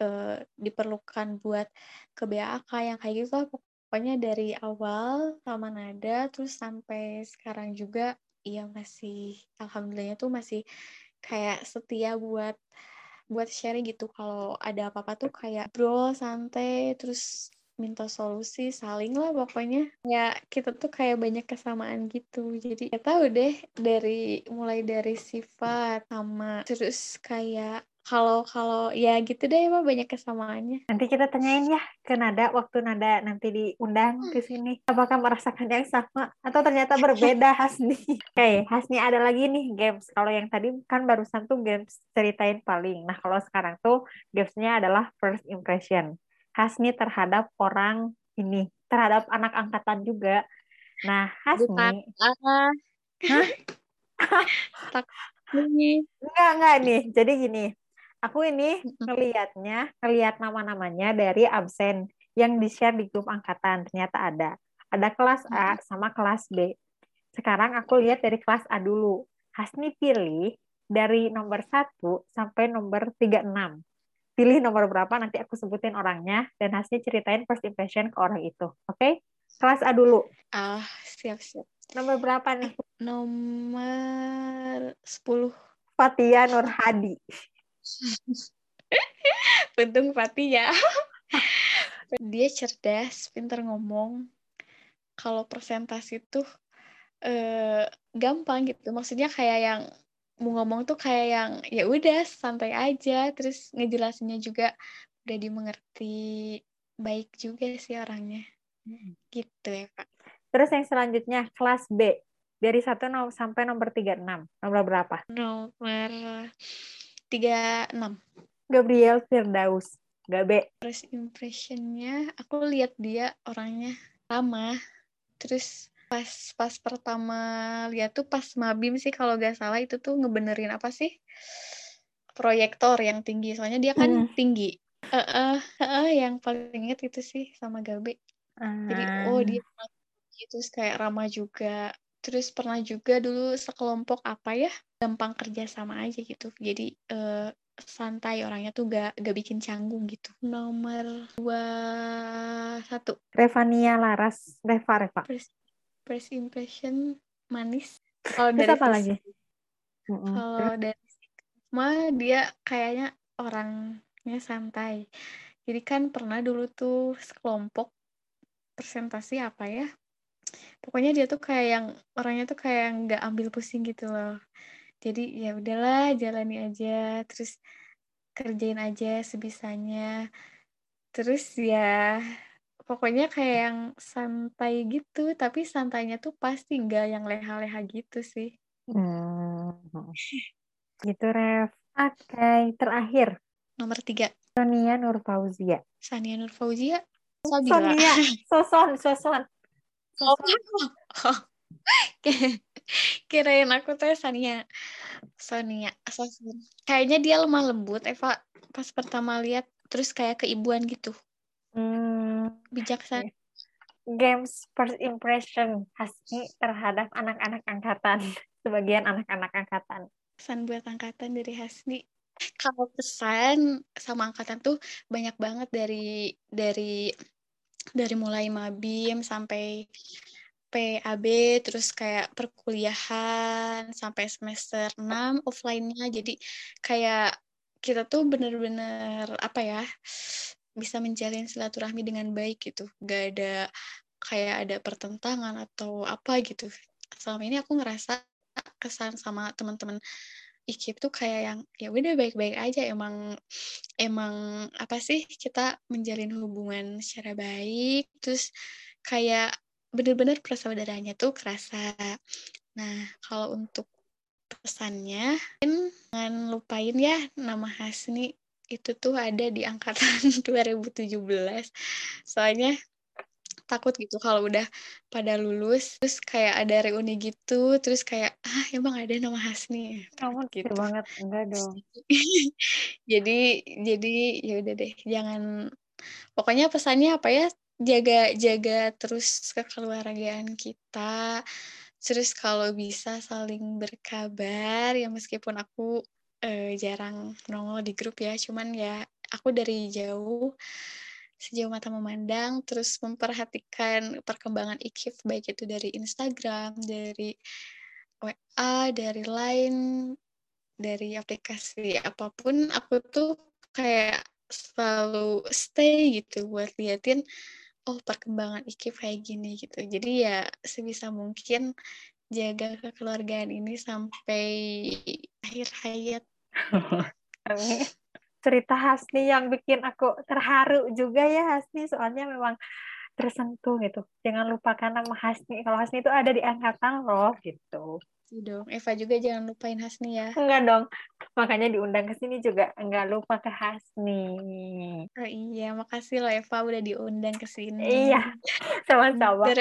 C: uh, diperlukan buat ke BAK yang kayak gitu lah. Pokoknya dari awal sama nada terus sampai sekarang juga iya masih alhamdulillahnya tuh masih kayak setia buat buat sharing gitu. Kalau ada apa-apa tuh kayak bro santai terus minta solusi saling lah pokoknya. Ya kita tuh kayak banyak kesamaan gitu. Jadi ya tahu deh dari mulai dari sifat sama terus kayak kalau kalau ya gitu deh emang banyak kesamaannya.
B: Nanti kita tanyain ya ke Nada waktu Nada nanti diundang ke sini. Apakah merasakan yang sama atau ternyata berbeda Hasni? Oke, okay, Hasni ada lagi nih games. Kalau yang tadi kan barusan tuh games ceritain paling. Nah, kalau sekarang tuh gamesnya adalah first impression. Hasni terhadap orang ini, terhadap anak angkatan juga. Nah, Hasni Bukan. Hah? Enggak, enggak nih. Jadi gini, Aku ini ngelihatnya, ngelihat nama-namanya dari absen yang di-share di grup angkatan. Ternyata ada. Ada kelas A sama kelas B. Sekarang aku lihat dari kelas A dulu. Hasni pilih dari nomor 1 sampai nomor 36. Pilih nomor berapa, nanti aku sebutin orangnya, dan Hasni ceritain first impression ke orang itu. Oke? Okay? Kelas A dulu.
C: Ah, siap-siap.
B: Nomor berapa nih?
C: Nomor 10.
B: Fatia Nur Hadi.
C: Untung Pati ya. Dia cerdas, pinter ngomong. Kalau presentasi tuh eh, gampang gitu. Maksudnya kayak yang mau ngomong tuh kayak yang ya udah santai aja, terus ngejelasinnya juga udah dimengerti baik juga sih orangnya. Hmm. Gitu ya, Kak.
B: Terus yang selanjutnya kelas B dari satu sampai nomor 36. Nomor berapa?
C: Nomor tiga enam.
B: Gabriel Firdaus. Gabe
C: first impressionnya aku lihat dia orangnya ramah terus pas pas pertama lihat tuh pas mabim sih kalau gak salah itu tuh ngebenerin apa sih? Proyektor yang tinggi. Soalnya dia kan hmm. tinggi. Uh, uh, uh, yang paling inget itu sih sama Gabe. Uh. jadi oh dia terus kayak ramah juga. Terus pernah juga dulu sekelompok apa ya gampang kerja sama aja gitu. Jadi uh, santai orangnya tuh gak gak bikin canggung gitu. Nomor dua satu.
B: Revania Laras. Reva Reva.
C: First, first impression manis.
B: Kalau dari apa lagi?
C: Kalau dari mah dia kayaknya orangnya santai. Jadi kan pernah dulu tuh sekelompok presentasi apa ya? Pokoknya dia tuh kayak yang orangnya tuh kayak nggak ambil pusing gitu loh jadi ya udahlah jalani aja terus kerjain aja sebisanya. Terus ya pokoknya kayak yang santai gitu tapi santainya tuh pasti nggak yang leha-leha gitu sih.
B: Hmm. gitu Rev oke okay. terakhir.
C: Nomor tiga.
B: Sonia Nur Fauzia
C: Sonia Nur Fauzia
B: Sonia. Soson Soson.
C: Oh. Kirain aku tuh Sania. Sonia. Sonia. Kayaknya dia lemah lembut, Eva. Pas pertama lihat, terus kayak keibuan gitu.
B: Hmm.
C: Bijaksana.
B: Games first impression Hasni terhadap anak-anak angkatan. Sebagian anak-anak angkatan.
C: Pesan buat angkatan dari Hasni. Kalau pesan sama angkatan tuh banyak banget dari dari dari mulai mabim sampai PAB terus kayak perkuliahan sampai semester 6 offline-nya. Jadi kayak kita tuh bener-bener apa ya bisa menjalin silaturahmi dengan baik gitu. Gak ada kayak ada pertentangan atau apa gitu. Selama ini aku ngerasa kesan sama teman-teman IKIP tuh kayak yang ya udah baik-baik aja. Emang emang apa sih kita menjalin hubungan secara baik. Terus kayak bener-bener persaudaranya tuh kerasa. Nah, kalau untuk pesannya, jangan lupain ya nama Hasni itu tuh ada di angkatan 2017. Soalnya takut gitu kalau udah pada lulus terus kayak ada reuni gitu terus kayak ah emang ada nama Hasni
B: kamu gitu banget enggak dong
C: jadi jadi ya udah deh jangan pokoknya pesannya apa ya jaga jaga terus kekeluargaan kita. Terus kalau bisa saling berkabar ya meskipun aku eh, jarang nongol di grup ya. Cuman ya aku dari jauh sejauh mata memandang terus memperhatikan perkembangan IKIF baik itu dari Instagram, dari WA, dari Line, dari aplikasi apa pun aku tuh kayak selalu stay gitu buat liatin oh perkembangan IKIF kayak gini gitu. Jadi ya sebisa mungkin jaga kekeluargaan ini sampai akhir hayat.
B: Cerita Hasni yang bikin aku terharu juga ya Hasni soalnya memang tersentuh gitu. Jangan lupakan nama Hasni. Kalau Hasni itu ada di angkatan loh gitu.
C: Iya dong. Eva juga jangan lupain Hasni ya.
B: Enggak dong. Makanya diundang ke sini juga enggak lupa ke Hasni.
C: Oh iya, makasih loh Eva udah diundang ke sini.
B: Iya, sama-sama.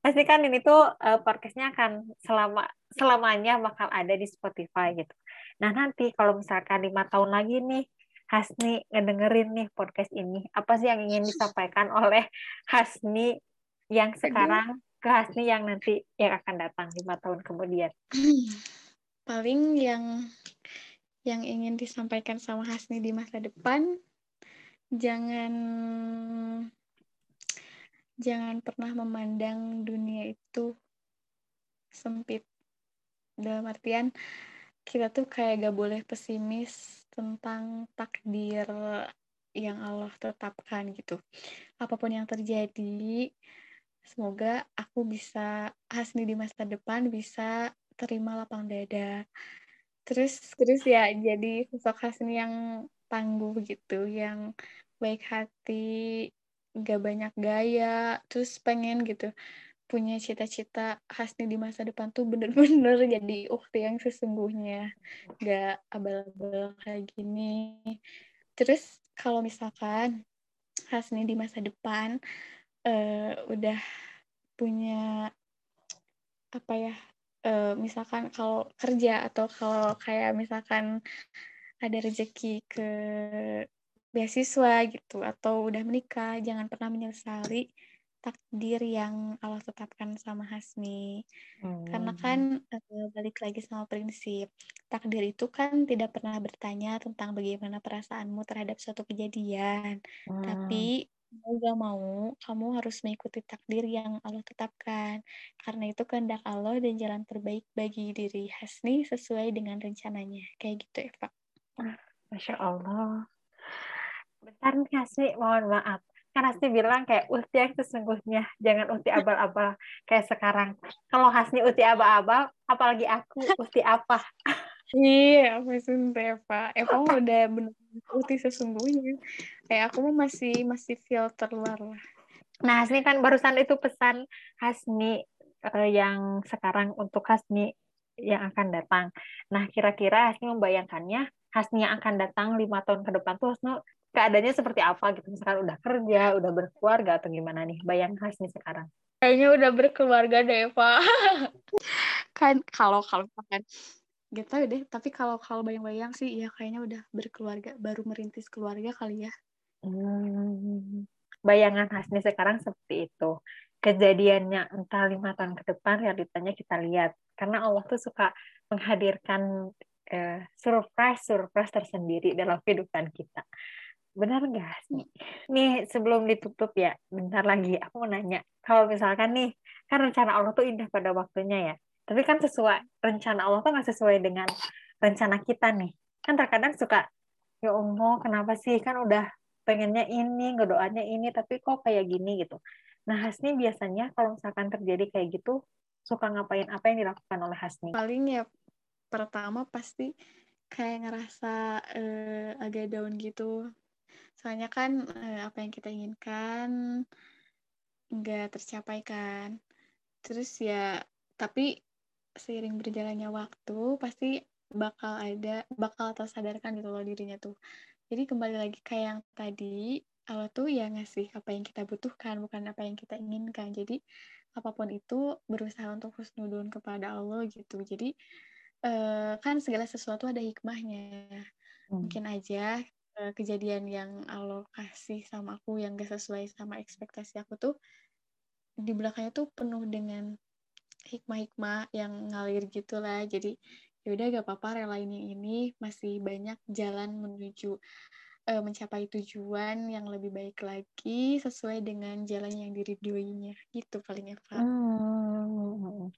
B: Pasti kan ini tuh uh, podcastnya akan selama selamanya bakal ada di Spotify gitu. Nah nanti kalau misalkan lima tahun lagi nih Hasni ngedengerin nih podcast ini, apa sih yang ingin disampaikan oleh Hasni yang sekarang ke Hasni yang nanti yang akan datang lima tahun kemudian?
C: Paling yang yang ingin disampaikan sama Hasni di masa depan, jangan jangan pernah memandang dunia itu sempit. Dalam artian, kita tuh kayak gak boleh pesimis tentang takdir yang Allah tetapkan gitu. Apa pun yang terjadi, semoga aku bisa Hasni di masa depan bisa terima lapang dada. Terus terus ya jadi sosok Hasni yang tangguh gitu, yang baik hati, gak banyak gaya, terus pengen gitu punya cita-cita Hasni di masa depan tuh bener-bener jadi ukti yang sesungguhnya. Gak abal-abal kayak gini. Terus kalau misalkan Hasni di masa depan uh, udah punya apa ya uh, misalkan kalau kerja atau kalau kayak misalkan ada rezeki ke beasiswa gitu atau udah menikah jangan pernah menyesali takdir yang Allah tetapkan sama Hasmi. Hmm. Karena kan uh, balik lagi sama prinsip, takdir itu kan tidak pernah bertanya tentang bagaimana perasaanmu terhadap suatu kejadian. Hmm. Tapi mau gak mau, kamu harus mengikuti takdir yang Allah tetapkan. Karena itu kehendak Allah dan jalan terbaik bagi diri Hasni sesuai dengan rencananya. Kayak gitu, Eva.
B: Masya Allah. Bentar nih Hasni, mohon maaf kan Hasni bilang kayak ulti yang sesungguhnya jangan ulti abal-abal kayak sekarang. Kalau Hasni ulti abal-abal apalagi aku ulti apa?
C: Iya apa Eva Eva udah benar ulti sesungguhnya. Kayak aku mah masih masih filter luar lah.
B: Nah Hasni kan barusan itu pesan Hasni uh, yang sekarang untuk Hasni yang akan datang. Nah, kira-kira Hasni membayangkannya Hasni yang akan datang lima tahun ke depan tuh Hasni keadaannya seperti apa gitu. Misalkan udah kerja udah berkeluarga atau gimana nih? Bayang khas nih sekarang.
C: Kayaknya udah berkeluarga deh Pak. Kan kalau kalau kan gitu deh. Tapi kalau kalau bayang-bayang sih ya kayaknya udah berkeluarga baru merintis keluarga kali ya.
B: Hmm, bayangan Hasni sekarang seperti itu. Kejadiannya entah lima tahun ke depan realitanya kita lihat. Karena Allah tuh suka menghadirkan uh, surprise surprise tersendiri dalam kehidupan kita benar nggak sih? Nih sebelum ditutup ya, bentar lagi aku mau nanya. Kalau misalkan nih, kan rencana Allah tuh indah pada waktunya ya. Tapi kan sesuai rencana Allah tuh nggak sesuai dengan rencana kita nih. Kan terkadang suka, ya Allah kenapa sih kan udah pengennya ini, ngedoanya ini, tapi kok kayak gini gitu. Nah Hasni biasanya kalau misalkan terjadi kayak gitu, suka ngapain apa yang dilakukan oleh Hasni?
C: Paling ya pertama pasti kayak ngerasa uh, agak down gitu. Soalnya kan uh, apa yang kita inginkan nggak tercapai kan. Terus ya, tapi seiring berjalannya waktu pasti bakal ada bakal tersadarkan gitu loh dirinya tuh. Jadi kembali lagi kayak yang tadi, Allah tuh ya ngasih apa yang kita butuhkan, bukan apa yang kita inginkan. Jadi apa pun itu berusaha untuk husnudun kepada Allah gitu. Jadi uh, kan segala sesuatu ada hikmahnya. Hmm. Mungkin aja uh, kejadian yang Allah kasih sama aku yang gak sesuai sama ekspektasi aku tuh di belakangnya tuh penuh dengan hikmah-hikmah yang ngalir gitu lah. Jadi ya udah gak apa-apa relain yang ini masih banyak jalan menuju uh, mencapai tujuan yang lebih baik lagi sesuai dengan jalan yang diridhoinya gitu paling Eva.
B: Hmm.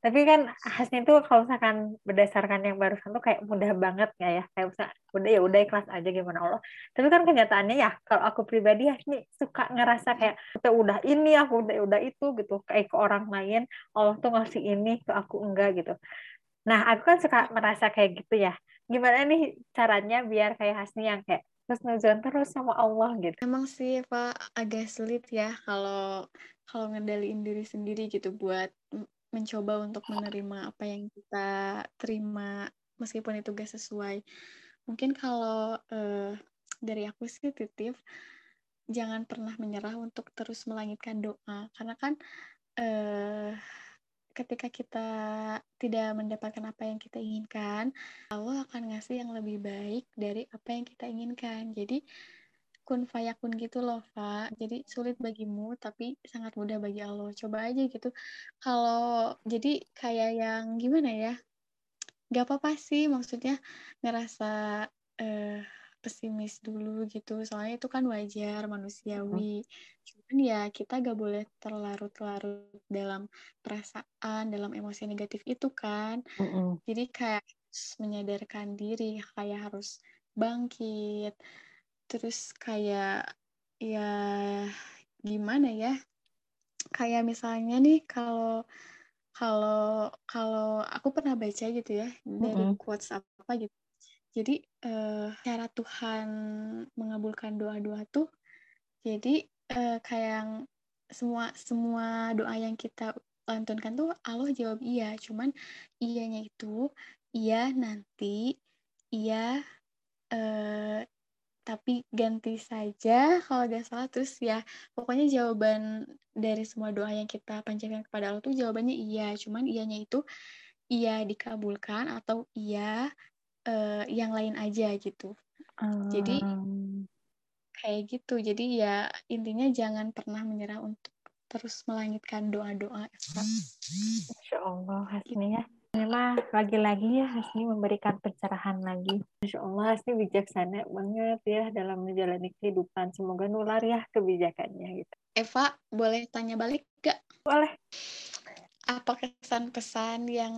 B: Tapi kan khasnya itu kalau misalkan berdasarkan yang barusan tuh kayak mudah banget ya ya kayak bisa udah ya udah ikhlas aja gimana Allah. Tapi kan kenyataannya ya kalau aku pribadi ya ini suka ngerasa kayak udah udah ini aku udah udah itu gitu kayak ke orang lain Allah tuh ngasih ini ke aku enggak gitu. Nah, aku kan suka merasa kayak gitu ya. Gimana nih caranya biar kayak Hasni yang kayak terus nuzon terus sama Allah gitu.
C: Emang sih Pak agak sulit ya kalau kalau ngendaliin diri sendiri gitu buat mencoba untuk menerima apa yang kita terima meskipun itu gak sesuai. Mungkin kalau uh, dari aku sih titip jangan pernah menyerah untuk terus melangitkan doa karena kan uh, ketika kita tidak mendapatkan apa yang kita inginkan, Allah akan ngasih yang lebih baik dari apa yang kita inginkan. Jadi kun fayakun gitu loh, Pak. Jadi sulit bagimu tapi sangat mudah bagi Allah. Coba aja gitu. Kalau jadi kayak yang gimana ya? Gak apa-apa sih maksudnya ngerasa uh, pesimis dulu gitu soalnya itu kan wajar manusiawi cuman ya kita gak boleh terlarut-larut dalam perasaan dalam emosi negatif itu kan mm-hmm. jadi kayak menyadarkan diri kayak harus bangkit terus kayak ya gimana ya? Kayak misalnya nih kalau kalau kalau aku pernah baca gitu ya dari mm-hmm. quotes apa gitu. Jadi uh, cara Tuhan mengabulkan doa-doa tuh jadi uh, kayak semua semua doa yang kita lantunkan tuh Allah jawab iya, cuman iyanya itu iya nanti, iya uh, tapi ganti saja kalau gak salah terus ya pokoknya jawaban dari semua doa yang kita panjatkan kepada Allah tuh jawabannya iya cuman iyanya itu iya dikabulkan atau iya uh, yang lain aja gitu. Um. Jadi kayak gitu. Jadi ya intinya jangan pernah menyerah untuk terus melangitkan doa-doa.
B: Insya Allah Hasni ya. Inilah lagi-lagi ya Hasni memberikan pencerahan lagi. Insya Allah Hasni bijaksana banget ya dalam menjalani kehidupan. Semoga nular ya kebijakannya gitu.
C: Eva, boleh tanya balik gak?
B: Boleh.
C: Apa kesan-pesan yang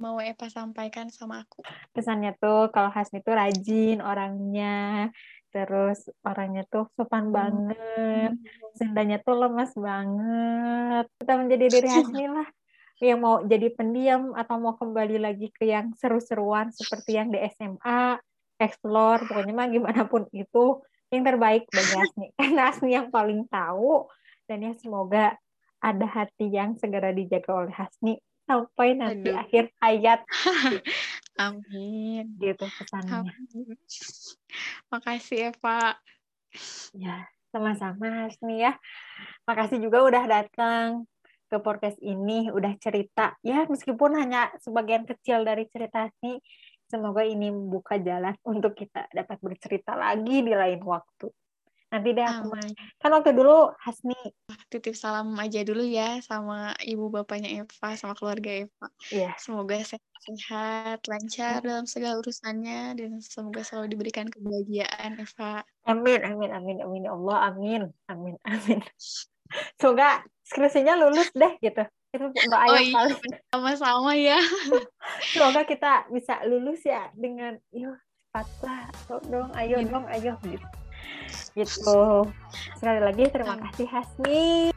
C: mau Eva sampaikan sama aku?
B: Kesannya tuh kalau Hasni tuh rajin orangnya, terus orangnya tuh sopan hmm. banget, sendanya tuh lemas banget. Kita menjadi diri Hasni lah yang mau jadi pendiam atau mau kembali lagi ke yang seru-seruan seperti yang di SMA, explore, pokoknya mah gimana pun itu yang terbaik bagi Hasni. Karena Hasni yang paling tahu dan ya semoga ada hati yang segera dijaga oleh Hasni sampai nanti Aduh. akhir hayat.
C: Amin.
B: Gitu pesannya. Amin.
C: Makasih ya Pak.
B: Ya, sama-sama Hasni ya. Makasih juga udah datang ke podcast ini, udah cerita. Ya, meskipun hanya sebagian kecil dari cerita Hasni, semoga ini membuka jalan untuk kita dapat bercerita lagi di lain waktu. Nanti deh aku main. Kan waktu dulu Hasni
C: titip salam aja dulu ya sama ibu bapaknya Eva sama keluarga Eva.
B: Iya.
C: Semoga sehat, lancar dalam segala urusannya dan semoga selalu diberikan kebahagiaan Eva.
B: Amin, amin, amin, amin, ya Allah, amin, amin, amin. Semoga skripsinya lulus deh gitu. Itu doa
C: oh,
B: yang
C: iya. sama-sama ya.
B: Semoga kita bisa lulus ya dengan yuk cepatlah dong ayo dong ayo gitu. Gitu. Sekali lagi terima kasih Hasmi